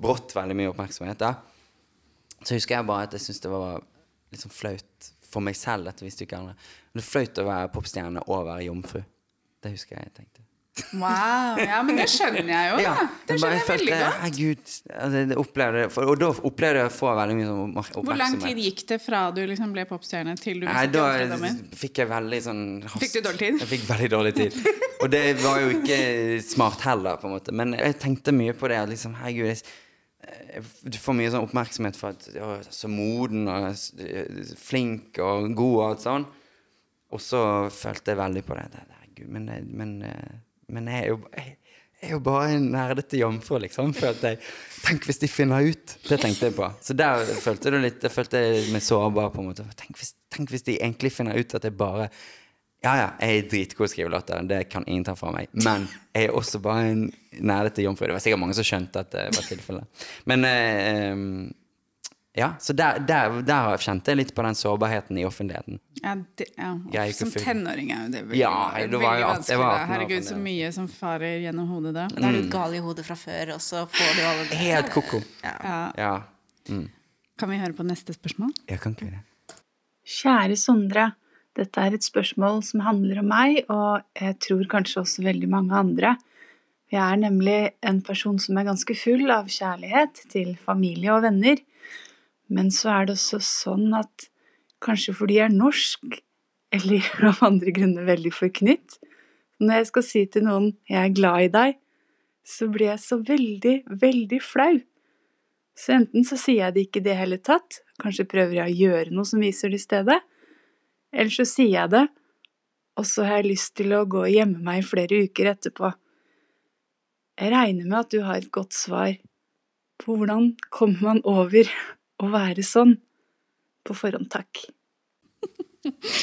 brått veldig mye oppmerksomhet da. Så husker jeg bare at jeg syntes det var litt sånn flaut for meg selv. Dette visste ikke andre. Men det er flaut å være popstjerne og være jomfru. Det husker jeg jeg tenkte. Wow, ja, men det skjønner jeg jo. Ja. Det skjønner jeg veldig godt. Herregud. Altså, det for, og da opplevde jeg å få veldig mye oppmerksomhet. Hvor lang tid gikk det fra du liksom ble popstjerne til du mistet da fikk jeg veldig sånn hast. Fikk du dårlig tid? Jeg fikk veldig dårlig tid. Og det var jo ikke smart heller, på en måte. Men jeg tenkte mye på det. Liksom, herregud, jeg, jeg, du får mye sånn oppmerksomhet for at er så moden og flink og god og alt sånn. Og så følte jeg veldig på det. det herregud, men, men, men jeg er jo jeg, er jo bare en nerdete jomfru, liksom. Følte jeg. Tenk hvis de finner ut! Det tenkte jeg på. Så der følte du litt Jeg følte meg sårbar, på en måte. Tenk hvis, tenk hvis de egentlig finner ut at jeg bare Ja, ja, jeg er dritgod til å skrive låter, det kan ingen ta fra meg. Men jeg er også bare en nerdete jomfru. Det var sikkert mange som skjønte at det var tilfellet. Men eh, ja, så der, der, der kjente jeg litt på den sårbarheten i offentligheten. Ja, det, ja. Som tenåring er jo det veldig, Ja, det var veldig jeg vanskelig. var. 18 år Herregud, så mye som farer gjennom hodet da. Da er du gal i hodet fra før, og så får du alle det. Helt ko-ko. Ja. Ja. Ja. Kan vi høre på neste spørsmål? Jeg kan ikke det. Kjære Sondre. Dette er et spørsmål som handler om meg, og jeg tror kanskje også veldig mange andre. Jeg er nemlig en person som er ganske full av kjærlighet til familie og venner. Men så er det også sånn at kanskje fordi jeg er norsk, eller av andre grunner veldig forknytt, når jeg skal si til noen 'jeg er glad i deg', så blir jeg så veldig, veldig flau. Så enten så sier jeg det ikke i det hele tatt, kanskje prøver jeg å gjøre noe som viser det i stedet, eller så sier jeg det, og så har jeg lyst til å gå og gjemme meg i flere uker etterpå. Jeg regner med at du har et godt svar på hvordan kommer man over å være sånn. På forhånd takk.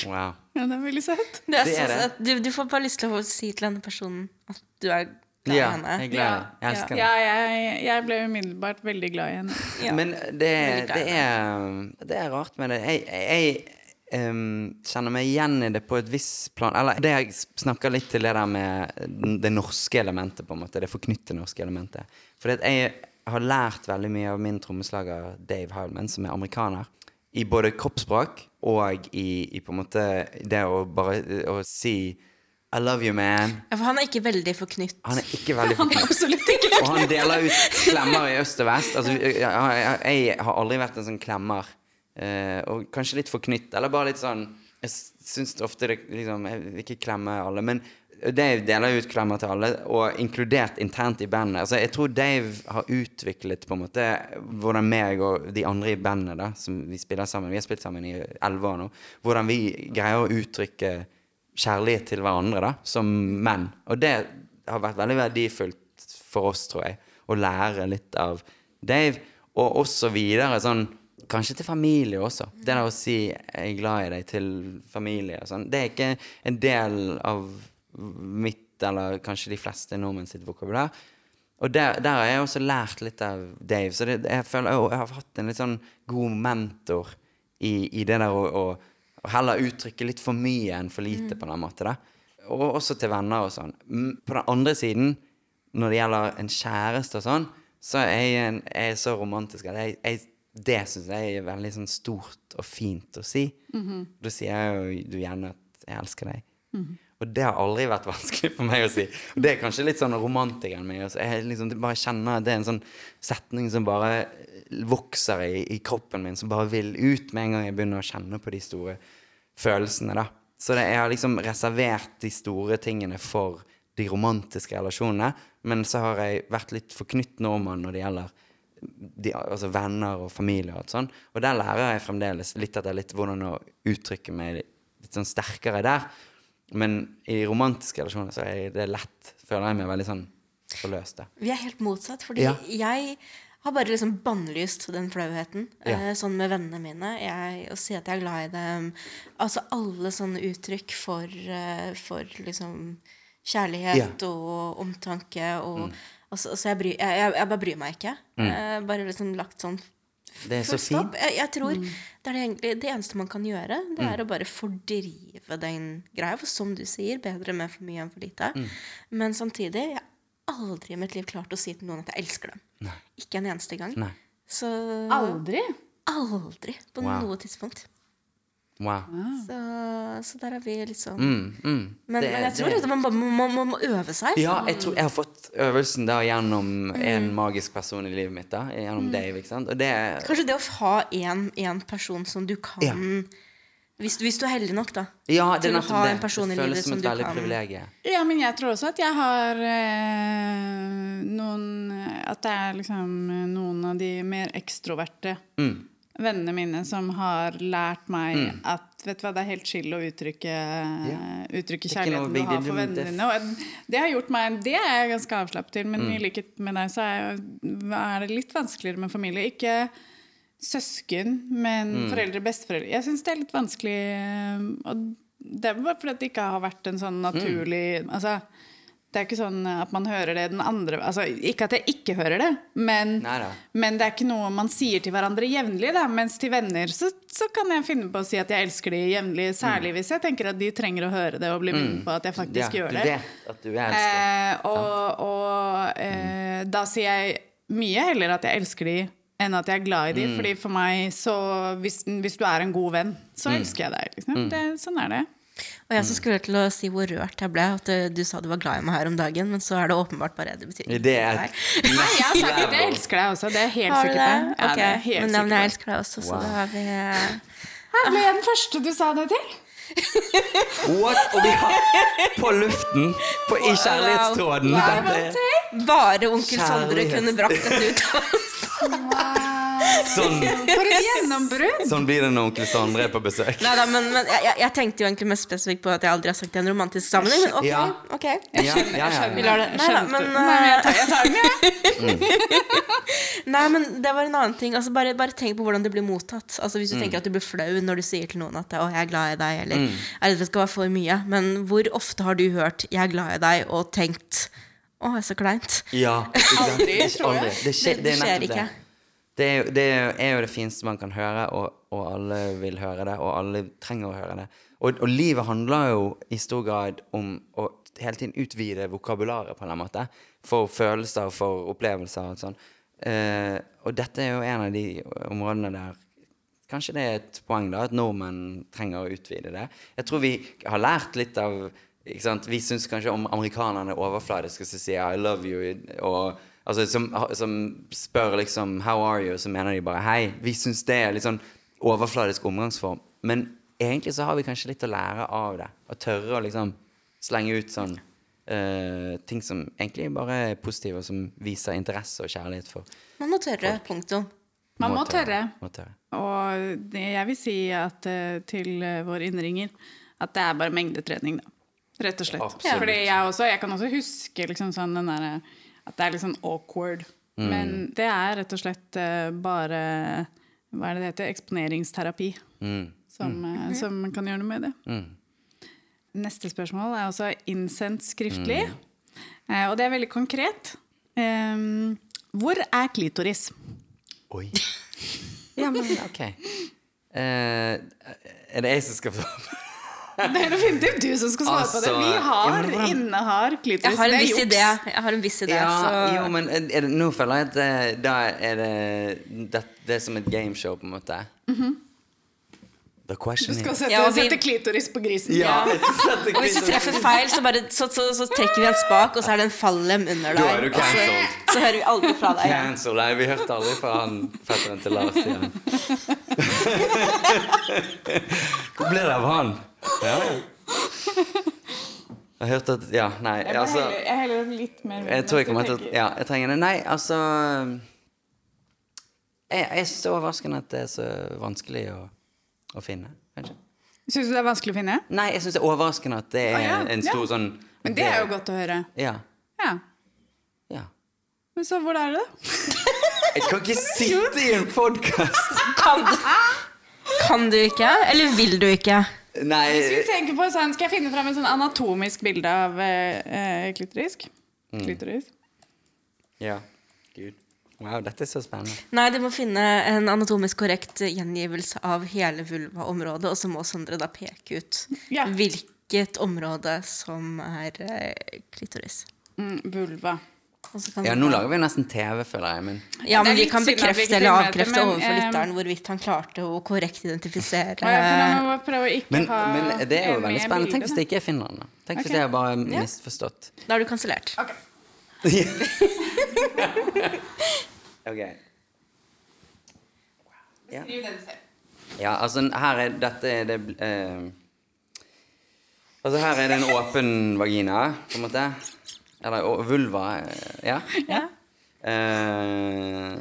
Wow. Ja, det er veldig søtt. Det er Det er det. Du, du får bare lyst til å si til denne personen at du er glad i Ja, henne. jeg er glad det. Jeg elsker Ja, jeg, jeg ble umiddelbart veldig glad i henne. Ja. Men det, det, er, det er rart med det. Jeg, jeg um, kjenner meg igjen i det på et visst plan. Eller det jeg snakker litt til det der med det norske elementet, på en måte. Det forknytte norske elementet. For jeg har lært veldig mye av min trommeslager Dave Howlman, som er amerikaner. I både kroppsspråk og i, i på en måte det å bare å si I love you, man. Ja, for han er ikke veldig forknytt. Han er ikke veldig forknytt. Absolutt ikke Og han deler ut klemmer i øst og vest. Altså, jeg, jeg, jeg har aldri vært en sånn klemmer. Eh, og kanskje litt forknytt, eller bare litt sånn Jeg syns ofte det liksom Jeg vil ikke klemme alle, men Dave deler ut klemmer til alle, og inkludert internt i bandet. Altså, jeg tror Dave har utviklet på en måte hvordan meg og de andre i bandet da, som vi spiller sammen Vi har spilt sammen i elleve år nå. Hvordan vi greier å uttrykke kjærlighet til hverandre da, som menn. Og det har vært veldig verdifullt for oss, tror jeg, å lære litt av Dave. Og også videre sånn kanskje til familie også. Det der å si 'jeg er glad i deg' til familie og sånn, det er ikke en del av mitt, eller kanskje de fleste nordmenn sitt vokabular. Og der, der har jeg også lært litt av Dave, så det, jeg føler jeg, jeg har hatt en litt sånn god mentor i, i det der å, å, å heller uttrykke litt for mye enn for lite, på den måten. da. Og også til venner og sånn. Mm, På den andre siden, når det gjelder en kjæreste og sånn, så er jeg, en, jeg er så romantisk at jeg, jeg, det syns jeg er veldig sånn stort og fint å si. Da sier jeg jo du gjerne at jeg elsker deg. Og det har aldri vært vanskelig for meg å si. Og det er kanskje litt sånn romantikeren min. Jeg liksom bare kjenner at det er en sånn setning som bare vokser i, i kroppen min, som bare vil ut med en gang jeg begynner å kjenne på de store følelsene. da. Så det, jeg har liksom reservert de store tingene for de romantiske relasjonene, men så har jeg vært litt forknytt nordmann når det gjelder de, altså venner og familie og alt sånn. Og der lærer jeg fremdeles litt etter litt hvordan å uttrykke meg litt sånn sterkere der. Men i romantiske relasjoner så er det lett, føler jeg meg veldig sånn forløst. Vi er helt motsatt, fordi Ja. jeg har bare liksom bannlyst den flauheten. Ja. Eh, sånn med vennene mine. Jeg, å si at jeg er glad i dem. Altså alle sånne uttrykk for, eh, for liksom kjærlighet og omtanke og altså, altså jeg, bry, jeg, jeg, jeg bare bryr meg ikke. Mm. bare liksom lagt sånn Det er så fint. Jeg, jeg tror det er det, det eneste man kan gjøre, det er å bare fordrive den greia. For som du sier, bedre med for mye enn for lite. Men samtidig, jeg har aldri i mitt liv klart å si til noen at jeg elsker dem. Ikke en eneste gang. Nei. Så Aldri? aldri på Wow. noe tidspunkt. Wow. Så, så der er vi litt sånn Mm, mm. men, Det- men jeg tror det- liksom man bare må, må, må, må øve seg. Ja, jeg tror jeg har fått øvelsen da gjennom Mm. en magisk person i livet mitt. da Gjennom Dave, ikke sant? Og det Kanskje det å ha en person som du kan Ja. hvis, hvis du er heldig nok, da. Ja, det til å ha en person det i føles livet som som et du veldig kan- privilegium. Ja, men jeg tror også at jeg har eh, noen At det er liksom noen av de mer ekstroverte Mm. Vennene mine som har lært meg at vet du hva, det er helt chill å uttrykke, uttrykke ikke noe kjærligheten du har for vennene dine. Og det har gjort meg Det er jeg ganske avslappet til, men Mm. i likhet med deg så er, er det litt vanskeligere med familie. Ikke søsken, men Mm. foreldre, besteforeldre. Jeg syns det er litt vanskelig eh, Og det er bare fordi det ikke har vært en sånn naturlig altså, det er ikke sånn at man hører det den andre altså, Ikke at jeg ikke hører det, men, men det er ikke noe man sier til hverandre jevnlig. Mens til venner så, så kan jeg finne på å si at jeg elsker de jevnlig, særlig hvis jeg tenker at de trenger å høre det og bli minnet på at jeg faktisk Ja, gjør det. Eh, og og eh, da sier jeg mye heller at jeg elsker de enn at jeg er glad i de. Mm. Fordi for meg, så hvis, hvis du er en god venn, så Mm. elsker jeg deg. Liksom. Det, sånn er det. Og jeg som skulle til å si hvor rørt jeg ble at eh, du sa du var glad i meg her om dagen, men så er det åpenbart bare det betyr Det er Nei. Jeg har sagt at jeg elsker deg også. Det er helt sikkert. det? Okay. Ja, det helt men, ja, men jeg elsker deg også, så Wow. da har vi Her ble jeg den første du sa det til. What? Og vi har på luften, på, i kjærlighetstråden. Dette Bare onkel Sondre kunne brakt dette ut av oss. Sånn, For et gjennombrudd! sånn blir det når onkel Sondre er på besøk. Neida, men, men jeg, jeg- jeg tenkte jo egentlig mest spesifikt på at jeg aldri har sagt det i en romantisk sammenheng. Men ok, Ja. ok. Ja, ja, ja, Vi ja. lar det. Neida, Skjønte. men, Nei, men jeg tar, jeg tar den, jeg. Nei, men det var en annen ting. Altså, bare, bare tenk på hvordan det blir mottatt. Altså, hvis du tenker at du blir flau når du sier til noen at 'å, jeg er glad i deg', eller 'jeg er redd det skal være for mye'. Men hvor ofte har du hørt 'jeg er glad i deg', og tenkt 'å, det er så kleint'? Ja, ikke sant? Aldri, tror jeg. aldri. Det skjer, Det- det er det skjer nettopp ikke. det. Det er, jo, det er jo det fineste man kan høre, og, og alle vil høre det, og alle trenger å høre det. Og, og livet handler jo i stor grad om å hele tiden utvide vokabularet, på en måte. For følelser, for opplevelser og sånn. Eh, og dette er jo en av de områdene der Kanskje det er et poeng da, at nordmenn trenger å utvide det. Jeg tror vi har lært litt av? Vi syns kanskje om amerikanerne er overfladiske som sier 'I love you', og altså, som, som spør liksom 'How are you?' så mener de bare 'Hei'. Vi syns det er litt sånn overfladisk omgangsform. Men egentlig så har vi kanskje litt å lære av det. Å tørre å liksom slenge ut sånn uh, ting som egentlig bare er positive, og som viser interesse og kjærlighet for Man må tørre. Punktum. Man må tørre. Må tørre. Og det, jeg vil si at eh, til eh, våre innringer at det er bare mengdetrening, da. Rett og slett. Absolutt. Fordi jeg, også, jeg kan også huske liksom sånn den derre At det er litt sånn awkward. Mm. Men det er rett og slett eh, bare hva er det det heter, eksponeringsterapi, Mm. som, mm. som kan gjøre noe med det. Mm. Neste spørsmål er også innsendt skriftlig, Mm. eh, og det er veldig konkret. Ehm, hvor er klitoris? Oi. Ja, men ok. Eh, er det jeg som skal få Det er definitivt du som skal svare på det. Altså, Vi har, ja, hvordan- innehar klitoris. Jeg har en viss idé. Jeg har en viss idé, Ja, så jo, men er det, nå føler jeg at det, da er det, det Det er som et gameshow, på en måte. The Du skal sette, Ja, vi- sette klitoris på grisen. Ja, Og hvis du treffer feil, så, bare, så, så, så trekker vi en spak, og så er det en fallem under er deg. Så hører vi aldri fra deg igjen. Cancel. Nei, vi hørte aldri fra han fetteren til Lars igjen. Hvor ble det av han? Ja, ja. Jeg hørte at Ja, nei, Jeg, altså jeg heller litt mer Jeg tror jeg kommer til å. Ja, jeg trenger det. Nei, altså Jeg, jeg syns det er overraskende at det er så vanskelig å, å finne. Kanskje. Syns du det er vanskelig å finne? Nei, jeg syns det er overraskende at det er ah, ja, en stor ja. sånn Men det er jo godt å høre. Ja. Ja. ja. Men så hvor er det, da? Jeg kan ikke sitte i en podkast! Kan du, kan du ikke? Eller vil du ikke? Nei Hvis vi tenker på sånn, Skal jeg finne fram en sånn anatomisk bilde av eh, klitorisk? Mm. Klitorisk? Ja. Wow, dette er så spennende. Nei, de må finne en anatomisk korrekt gjengivelse av hele vulvaområdet, og så må Sondre da peke ut Ja. hvilket område som er eh, klitoris. Mm, vulva. Og så kan Ja, nå lager vi nesten TV, føler jeg. Men Ja, men vi kan bekrefte eller avkrefte men, overfor eh, lytteren hvorvidt han klarte å korrekt identifisere ja, Men, men det er jo veldig spennende. Tenk hvis det ikke er Finland, da. Tenk hvis jeg har bare misforstått. Da er du kansellert. ok. Ja. ja, altså her er dette er det eh, Altså her er det en åpen vagina, på en måte. Eller og, vulva. eh, Ja. Ja. Eh,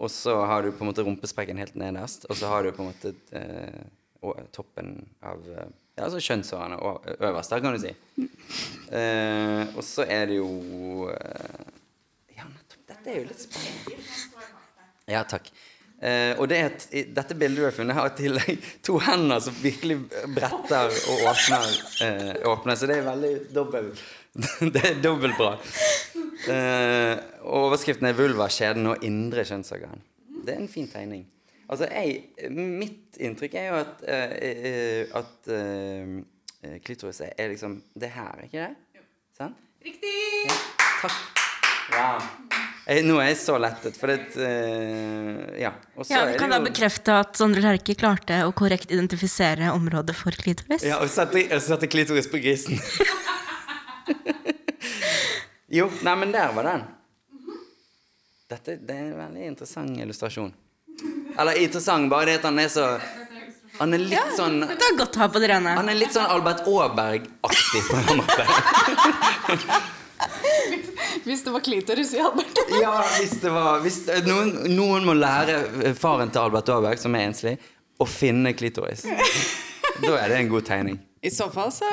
og så har du på en måte rumpesprekken helt nederst, og så har du på en måte eh, toppen av eh, Ja, altså kjønnshårene øverst der, kan du si. Uh, og så er det jo uh, Ja, nettopp. Dette er jo litt spennende. Ja, takk. Uh, og det et, dette bildet du har funnet, har i tillegg to hender som virkelig bretter og åpner. Åpner så det er veldig dobbel Det er dobbelt bra. Overskriften er 'Vulva, skjeden og indre kjønnsorgan'. Det er en fin tegning. Altså, jeg, mitt inntrykk er jo at, uh, eh, at uh, klitoris er, er liksom det her, ikke det? Sånn? Riktig! Ja, takk. Wow. Jeg, nå er jeg så lettet, for det uh, Ja. Og så Ja, er Vi kan da bekrefte at Sondre Lerche klarte å korrekt identifisere området for klitoris. Ja, og sette, sette klitoris på grisen. jo, nei, men der var den. Dette det er en veldig interessant illustrasjon. Eller interessant, bare det at han er så Han er litt sånn Det er godt å ha på det rene. Han er litt sånn Albert Aaberg-aktig på en måte. Hvis det var klitoris i Albert. Ja, hvis det var hvis det, noen, noen må lære faren til Albert Aaberg, som er enslig, å finne klitoris. Da er det en god tegning. I så fall så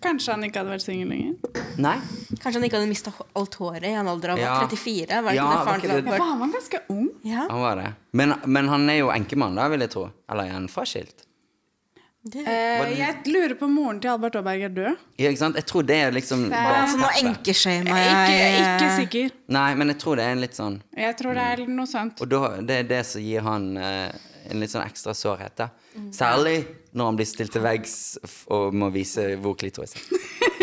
kanskje han ikke hadde vært singel lenger. Nei? Kanskje han ikke hadde mista alt håret i en alder av Ja. 34? Var det Ja, ikke det faren det- han var ganske ung. Ja, Han var det. Men, men han er jo enkemann, da, vil jeg tro. Eller er han fraskilt? det Eh, jeg lurer på om moren til Albert Aaberg er død. Ja, ikke sant? Jeg tror det er liksom er- Altså, nå jeg er Ikke, ikke sikker. Nei, men jeg tror det er en litt sånn Jeg tror det er noe sånt. Og da, det er det som gir han eh, en litt sånn ekstra sårhet. da Særlig når han blir stilt til veggs og må vise hvor klitoris er.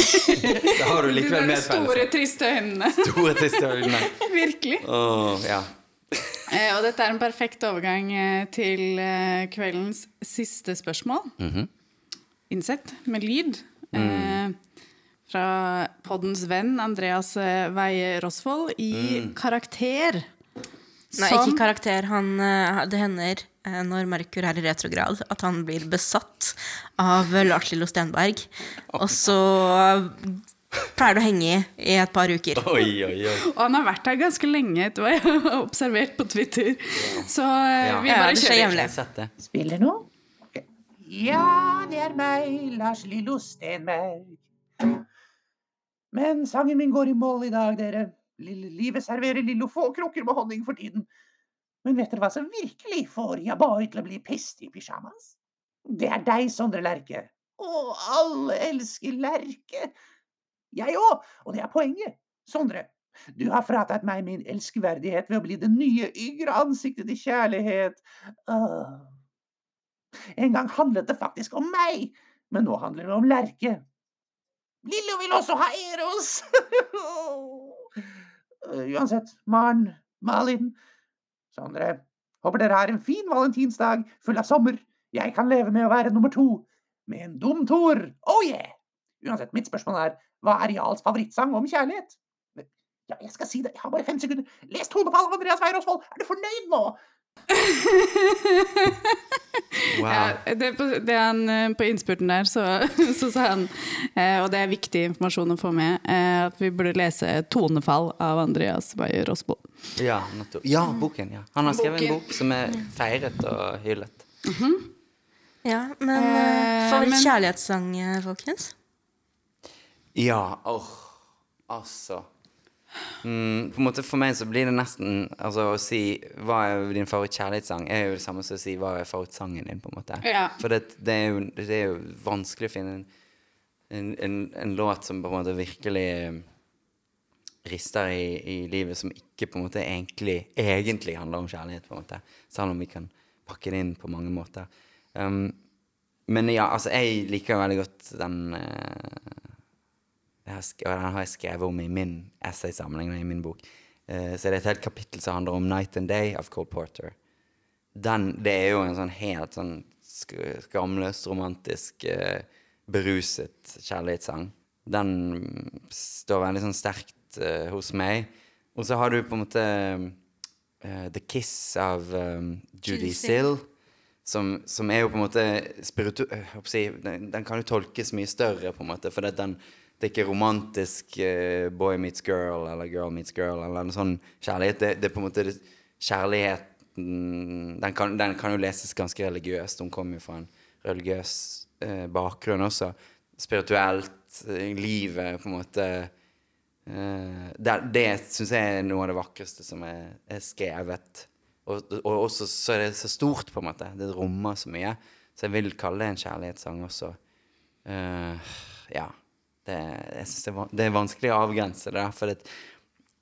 da har du likevel der store, triste øynene. Store, triste øynene. Virkelig. Åh, ja. Eh, og dette er en perfekt overgang eh, til eh, kveldens siste spørsmål. Mhm. Innsett med lyd. Mm. Eh, fra poddens venn Andreas Veie Rosvold i Mm. Karakter. Nei, ikke karakter. Han, det hender når Merkur er i retrograd, at han blir besatt av Lars Lillo Stenberg. Og så pleier det å henge i i et par uker. Oi, oi, oi. Og han har vært her ganske lenge, etter hva jeg har observert på Twitter. Så eh, Ja. vi bare ja, kjører. Spiller nå? Ja, det er meg, Lars Lillo Stenberg. Men sangen min går i mål i dag, dere. Lille, livet serverer Lillo få krukker med honning for tiden. Men vet dere hva som virkelig får Jabai til å bli pest i pysjamas? Det er deg, Sondre Lerche. Å, alle elsker Lerche. Jeg òg, og det er poenget. Sondre, du har fratatt meg min elskverdighet ved å bli det nye, yngre ansiktet til kjærlighet. Åh. En gang handlet det faktisk om meg, men nå handler det om Lerke. Lillo vil også ha Eros! Uansett, Maren, Malin, Sondre, håper dere har en fin valentinsdag full av sommer. Jeg kan leve med å være nummer to med en dum toer. Oh yeah! Uansett, mitt spørsmål er, hva er Jarls favorittsang om kjærlighet? Ja, jeg skal si det, jeg har bare fem sekunder. Les tonefall av Andreas Weir Osvold! Er du fornøyd nå? Wow. Ja, det, det han, eh, på innspurten der, så, så sa han, eh, og det er viktig informasjon å få med, eh, at vi burde lese 'Tonefall' av Andreas Beyer Rosbo. Ja, ja, boken. ja. Han har skrevet en bok som er feiret og hyllet. Ja, men uh, Eh, Favorittkjærlighetssang, eh, folkens? Ja, åh, altså mm, På en måte For meg så blir det nesten Altså Å si hva er din favorittkjærlighetssang, er jo det samme som å si hva er favorittsangen din, på en måte. Ja. For det, det, er jo, det er jo vanskelig å finne en, en, en, en låt som på en måte virkelig rister i, i livet, som ikke på en måte egentlig, egentlig handler om kjærlighet, på en måte. Selv om vi kan pakke det inn på mange måter. Um, men ja, altså, jeg liker veldig godt den eh, sk- og den har jeg skrevet om i min essaysamling i min bok. Uh, så det er et helt kapittel som handler om 'Night and Day' av Cole Porter. Den, det er jo en sånn helt sånn skamløs, romantisk, uh, beruset kjærlighetssang. Den står veldig sånn sterkt uh, hos meg. Og så har du på en måte 'The Kiss' av um, Judy Sill. Som, som er jo på en måte spiritu... si, den, den kan jo tolkes mye større, på en måte. For det, den, det er ikke romantisk uh, boy meets girl eller girl meets girl eller en sånn kjærlighet. Det, det er på en måte det, kjærligheten den kan, den kan jo leses ganske religiøst. Hun kommer jo fra en religiøs uh, bakgrunn også. Spirituelt. eh, livet, på en måte Uh, Det, det syns jeg er noe av det vakreste som er, er skrevet. Og, og også så er det så stort, på en måte. Det rommer så mye. Så jeg vil kalle det en kjærlighetssang også. Uh, ja. Det, jeg synes det, det er vanskelig å avgrense det, for det,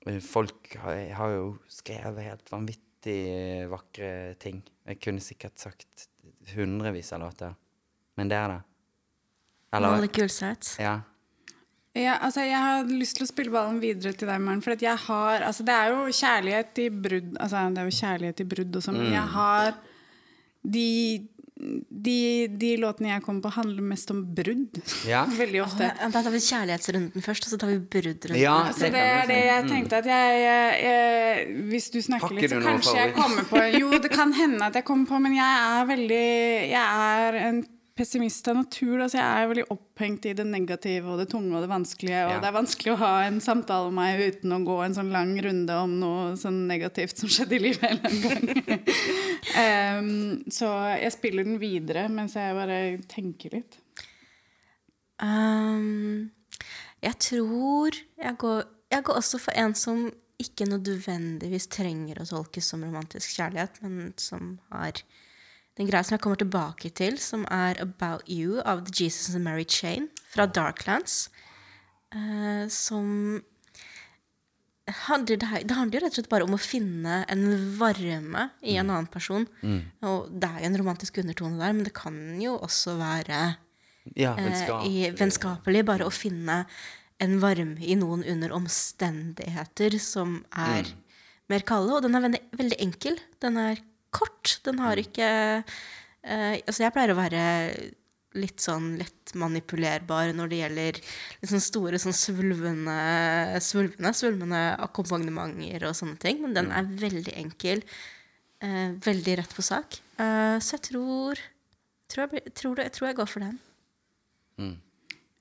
eh, folk har, har jo skrevet helt vanvittig vakre ting. Jeg kunne sikkert sagt hundrevis av låter. Men det er det. Molly Kulseth. Ja. Ja, altså jeg har lyst til å spille ballen videre til deg, Maren. For at jeg har Altså, det er jo kjærlighet i brudd Altså, det er jo kjærlighet i brudd og sånn, men jeg har de, de, de låtene jeg kommer på, handler mest om brudd. Ja. Veldig ofte. Oh, Da tar vi kjærlighetsrunden først, og så tar vi bruddrunden. Ja, Altså, det det er det jeg tenkte at jeg, jeg, jeg Hvis du snakker Pakker litt, så kanskje jeg kommer på Jo, det kan hende at jeg kommer på, men jeg er veldig Jeg er en pessimist av natur. Altså jeg er veldig opphengt i det negative og det tunge og det vanskelige. Og Ja. det er vanskelig å ha en samtale med meg uten å gå en sånn lang runde om noe sånn negativt som skjedde i livet en gang. um, så jeg spiller den videre mens jeg bare tenker litt. Um, jeg tror jeg går, jeg går også for en som ikke nødvendigvis trenger å tolkes som romantisk kjærlighet, men som har den greia som jeg kommer tilbake til, som er About You av The Jesus and Mary Chain fra Darklands. Uh, som handler, det, handler jo rett og slett bare om å finne en varme i en annen person. Og det er jo en romantisk undertone der, men det kan jo også være Ja, eh, vennskap. i vennskapelig. Bare å finne en varme i noen under omstendigheter som er Mm. mer kalde. Og den er veldig, veldig enkel. Den er kort. Den har Mm. ikke eh, Altså, jeg pleier å være litt sånn lett manipulerbar når det gjelder sånn store sånn svulvende, svulvende, svulvende akkompagnementer og sånne ting. Men den Mm. er veldig enkel. eh, veldig rett på sak. Eh, så jeg tror tror jeg, tror, jeg tror jeg går for den.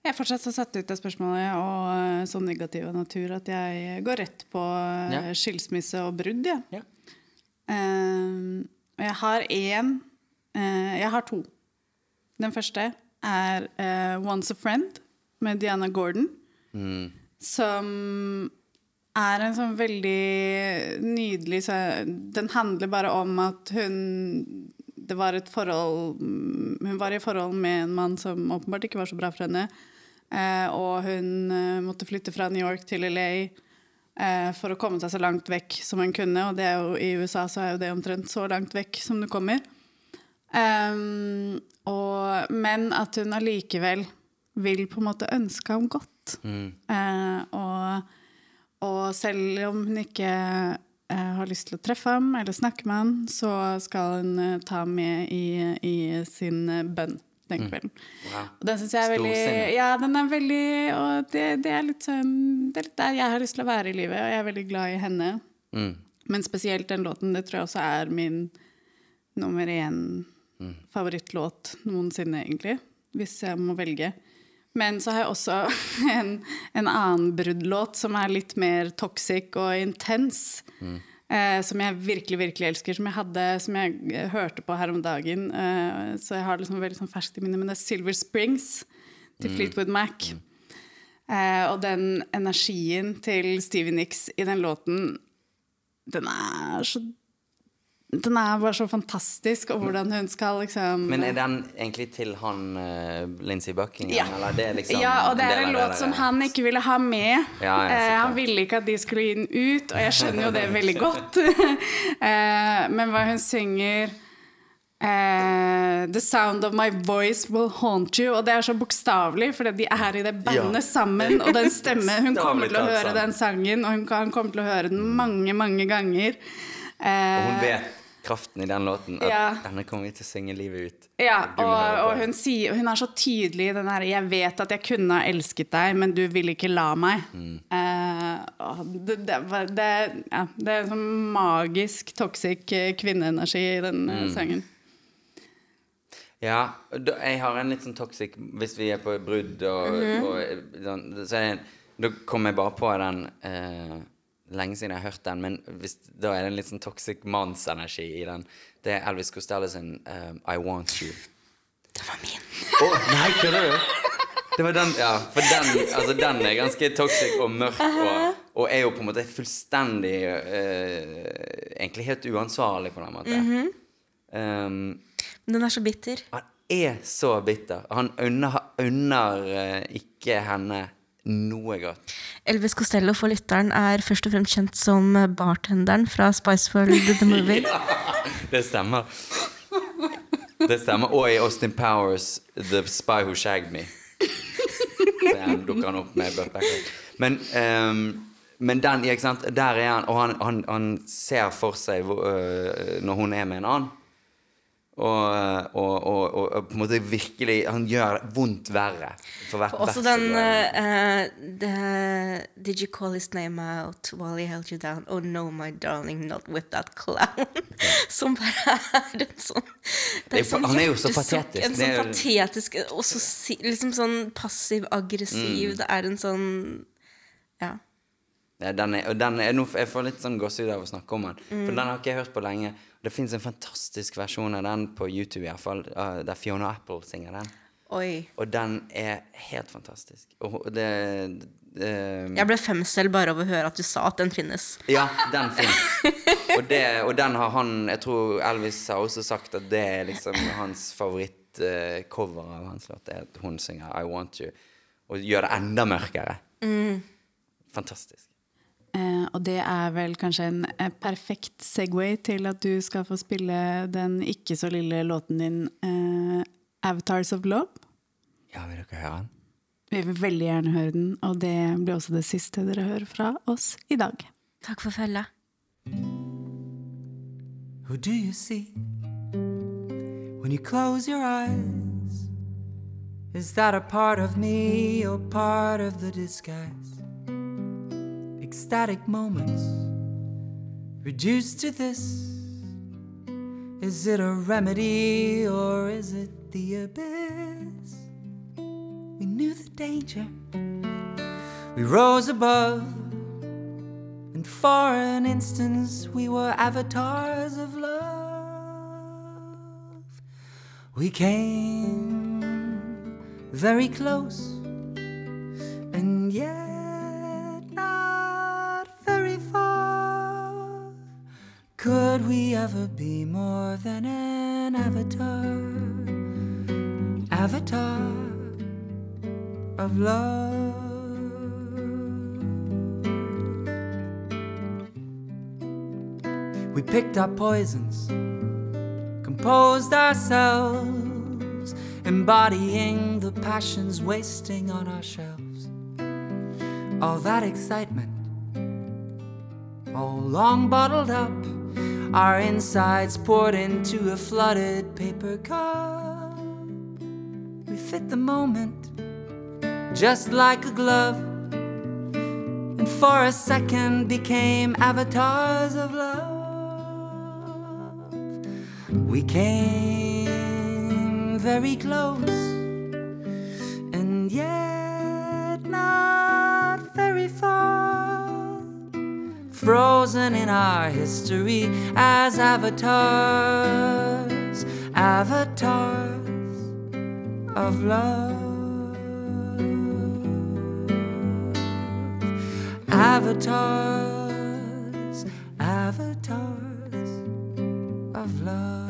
Jeg er fortsatt så satt ut av spørsmålet og eh, så negativ av natur at jeg går rett på eh, Ja. skilsmisse og brudd, jeg. Ja. Eh, og jeg har én uh, Jeg har to. Den første er uh, 'Once a Friend' med Diana Gordon. Mm. Som er en sånn veldig nydelig så Den handler bare om at hun Det var et forhold Hun var i forhold med en mann som åpenbart ikke var så bra for henne. Eh, og hun eh, måtte flytte fra New York til LA eh, for å komme seg så langt vekk som hun kunne. Og det er jo, i USA så er jo det omtrent så langt vekk som du kommer. Um, og, men at hun allikevel vil på en måte ønske ham godt. Eh, og, og selv om hun ikke eh, har lyst til å treffe ham eller snakke med ham, så skal hun eh, ta ham med i, i sin eh, bønn den kvelden. Wow. Og den syns jeg er veldig. Ja, den er veldig Og det, det er litt sånn Det er litt der jeg har lyst til å være i livet, og jeg er veldig glad i henne. Mm. Men spesielt den låten, det tror jeg også er min nummer én favorittlåt noensinne, egentlig. Hvis jeg må velge. Men så har jeg også en, en annen bruddlåt som er litt mer toxic og intens. Eh, som jeg virkelig, virkelig elsker. Som jeg hadde, som jeg eh, hørte på her om dagen. Eh, så jeg har det liksom veldig sånn ferskt i minnet. Men det er Silver Springs til Fleetwood Mac. Eh, og den energien til Stevie Nicks i den låten, den er så Den er bare så fantastisk, og hvordan hun skal liksom Men er den egentlig til han uh, Lindsey Buckingham? Ja. Eller det er liksom ja, og det er en låt som han ikke ville ha med. Ja, ja, eh, han ville ikke at de skulle gi den ut, og jeg skjønner jo det veldig godt. uh, men hva hun synger Uh, The sound of my voice will haunt you. Og det er så bokstavelig, for de er i det bandet Ja. sammen. Og den stemmen Hun kommer til å høre den sangen, og hun, kan- han kommer til å høre den mange, mange ganger. Og Eh, hun vet kraften i den låten. At Ja. denne kommer vi til å synge livet ut. Ja, og, og hun, sier, hun er så tydelig i den her 'Jeg vet at jeg kunne ha elsket deg, men du ville ikke la meg'. Mm. Eh, og det, det, det, ja, det er en sånn magisk toxic eh, kvinneenergi i den eh, Mm. sangen. Ja, jeg har en litt sånn toxic Hvis vi er på brudd og, Mhm. og sånn, så er det en, Da kommer jeg bare på den eh, Lenge siden jeg har hørt den, men hvis, da er det en litt sånn toxic mannsenergi i den. Det er Elvis Costello sin um, I Want You. Det var min. Oh, nei, kødder du? Det var den, ja, for den, altså, den er ganske toxic og mørk og, og er jo på en måte fullstendig uh, Egentlig helt uansvarlig på den måten. um, Men den er så bitter. han er så bitter. Han unner, unner uh, ikke henne noe godt. Elvis Costello for lytteren er først og fremst kjent som bartenderen fra Spice World The Movie. Det stemmer. Det stemmer. Og i Austin Powers, The Spy Who Shagged Me. Den dukker han opp med Men, um, men den, ikke sant, der er han, og han, han, han ser for seg øh, når hun er med en annen. Og, og, og, og, og på en måte virkelig Han gjør vondt verre for hvert Også den uh, eh, the, Did you call his name out while he held you down? Oh no, my darling, not with that clown. Som bare er en sånn Det er sånn han er jo så patetisk. En sånn patetisk Og så liksom sånn passiv-aggressiv. Mm. Det er en sånn Ja. Ja, den er, og den er, nå- jeg får litt sånn gåsehud av å snakke om den. Mm. For den har ikke jeg hørt på lenge. Det fins en fantastisk versjon av den på YouTube, i hvert fall, uh, der Fiona Apple synger den. Oi. Og den er helt fantastisk. Og det, det Jeg ble femsel bare av å høre at du sa at den finnes. Ja, den finnes. Og, det- og den har han Jeg tror Elvis har også sagt at det er liksom hans favorittcover av hans låt. Det er at hun synger 'I Want You'. Og gjør det enda mørkere. Mm. Fantastisk. Eh, og det er vel kanskje en eh, perfekt Segway til at du skal få spille den ikke så lille låten din eh, 'Avatars of Love'. Ja, vil dere høre den? Vi vil veldig gjerne høre den, og det blir også det siste dere hører fra oss i dag. Takk for følget. Who do you see when you close your eyes? Is that a part of me or part of the disguise? Ecstatic moments reduced to this. Is it a remedy or is it the abyss? We knew the danger. We rose above. And for an instant, we were avatars of love. We came very close, and yet could we ever be more than an avatar? Avatar of love. We picked our poisons, composed ourselves, embodying the passions wasting on our shelves. All that excitement, all long bottled up, our insides poured into a flooded paper cup. We fit the moment, just like a glove, and for a second became avatars of love. We came very close, and yet Frozen in our history as avatars, avatars of love. Avatars, avatars of love.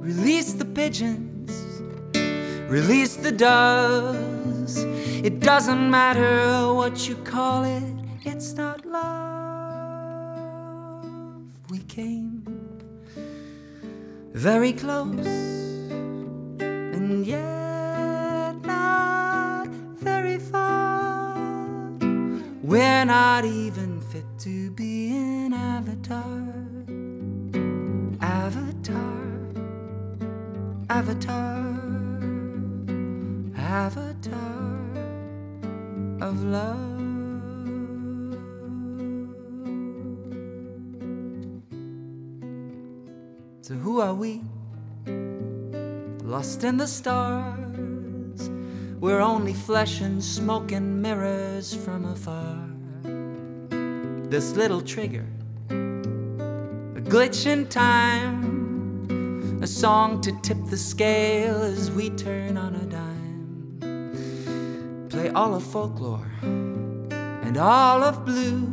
Release the pigeons, release the doves. It doesn't matter what you call it, it's not love. We came very close, and yet not very far. We're not even fit to be an avatar. Avatar. Avatar. Avatar of love. So, who are we? Lost in the stars. We're only flesh and smoke and mirrors from afar. This little trigger, a glitch in time, a song to tip the scale as we turn on a dime. Play all of folklore and all of blue.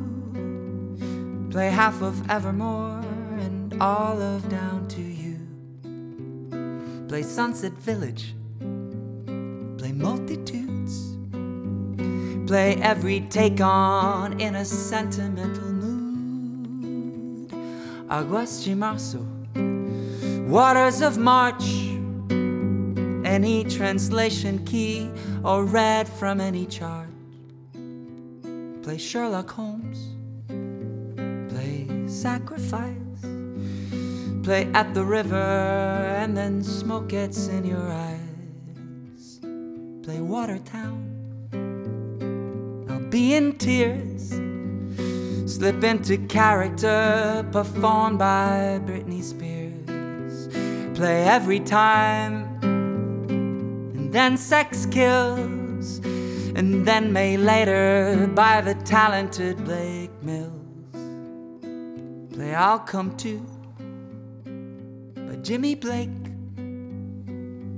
Play half of Evermore and all of Down to You. Play Sunset Village. Play multitudes. Play every take on in a sentimental mood. Aguas de Marzo. Waters of March. Any translation key or read from any chart. Play Sherlock Holmes. Play Sacrifice. Play at the river and then smoke gets in your eyes. Play Watertown. I'll be in tears. Slip into character performed by Britney Spears. Play every time. And then sex kills. And then May later by the talented Blake Mills. Play I'll Come To by Jimmy Blake.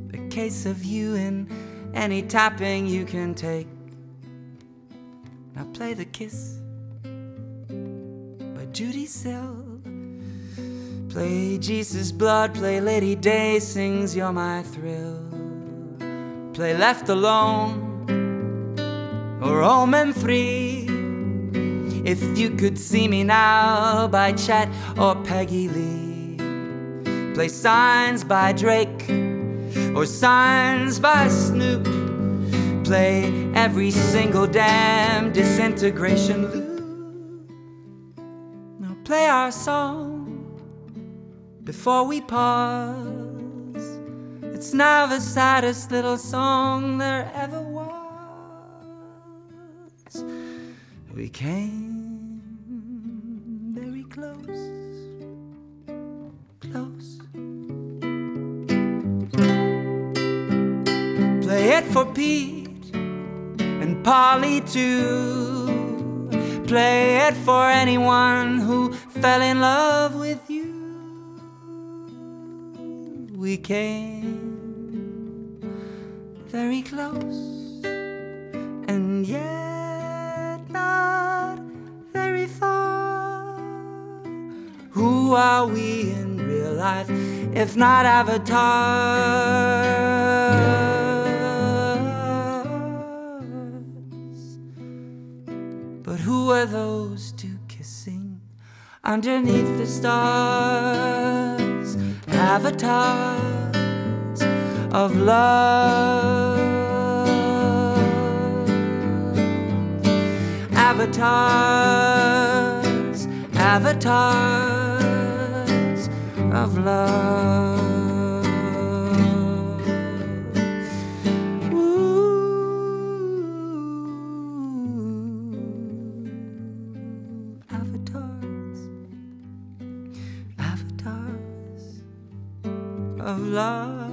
The case of you in any tapping you can take. Now play The Kiss by Judy Sill. Play Jesus Blood, play Lady Day sings You're My Thrill. Play Left Alone or Omen 3. If you could see me now by Chet or Peggy Lee. Play Signs by Drake or Signs by Snoop. Play every single damn disintegration loop. Now play our song before we pause. It's now the saddest little song there ever was. We came very close, close. Play it for Pete and Polly too. Play it for anyone who fell in love with you. We came very close, and yet not very far. Who are we in real life if not avatars? But who are those two kissing underneath the stars? Avatars of love. Avatars, avatars of love. Ooh, avatars, avatars of love.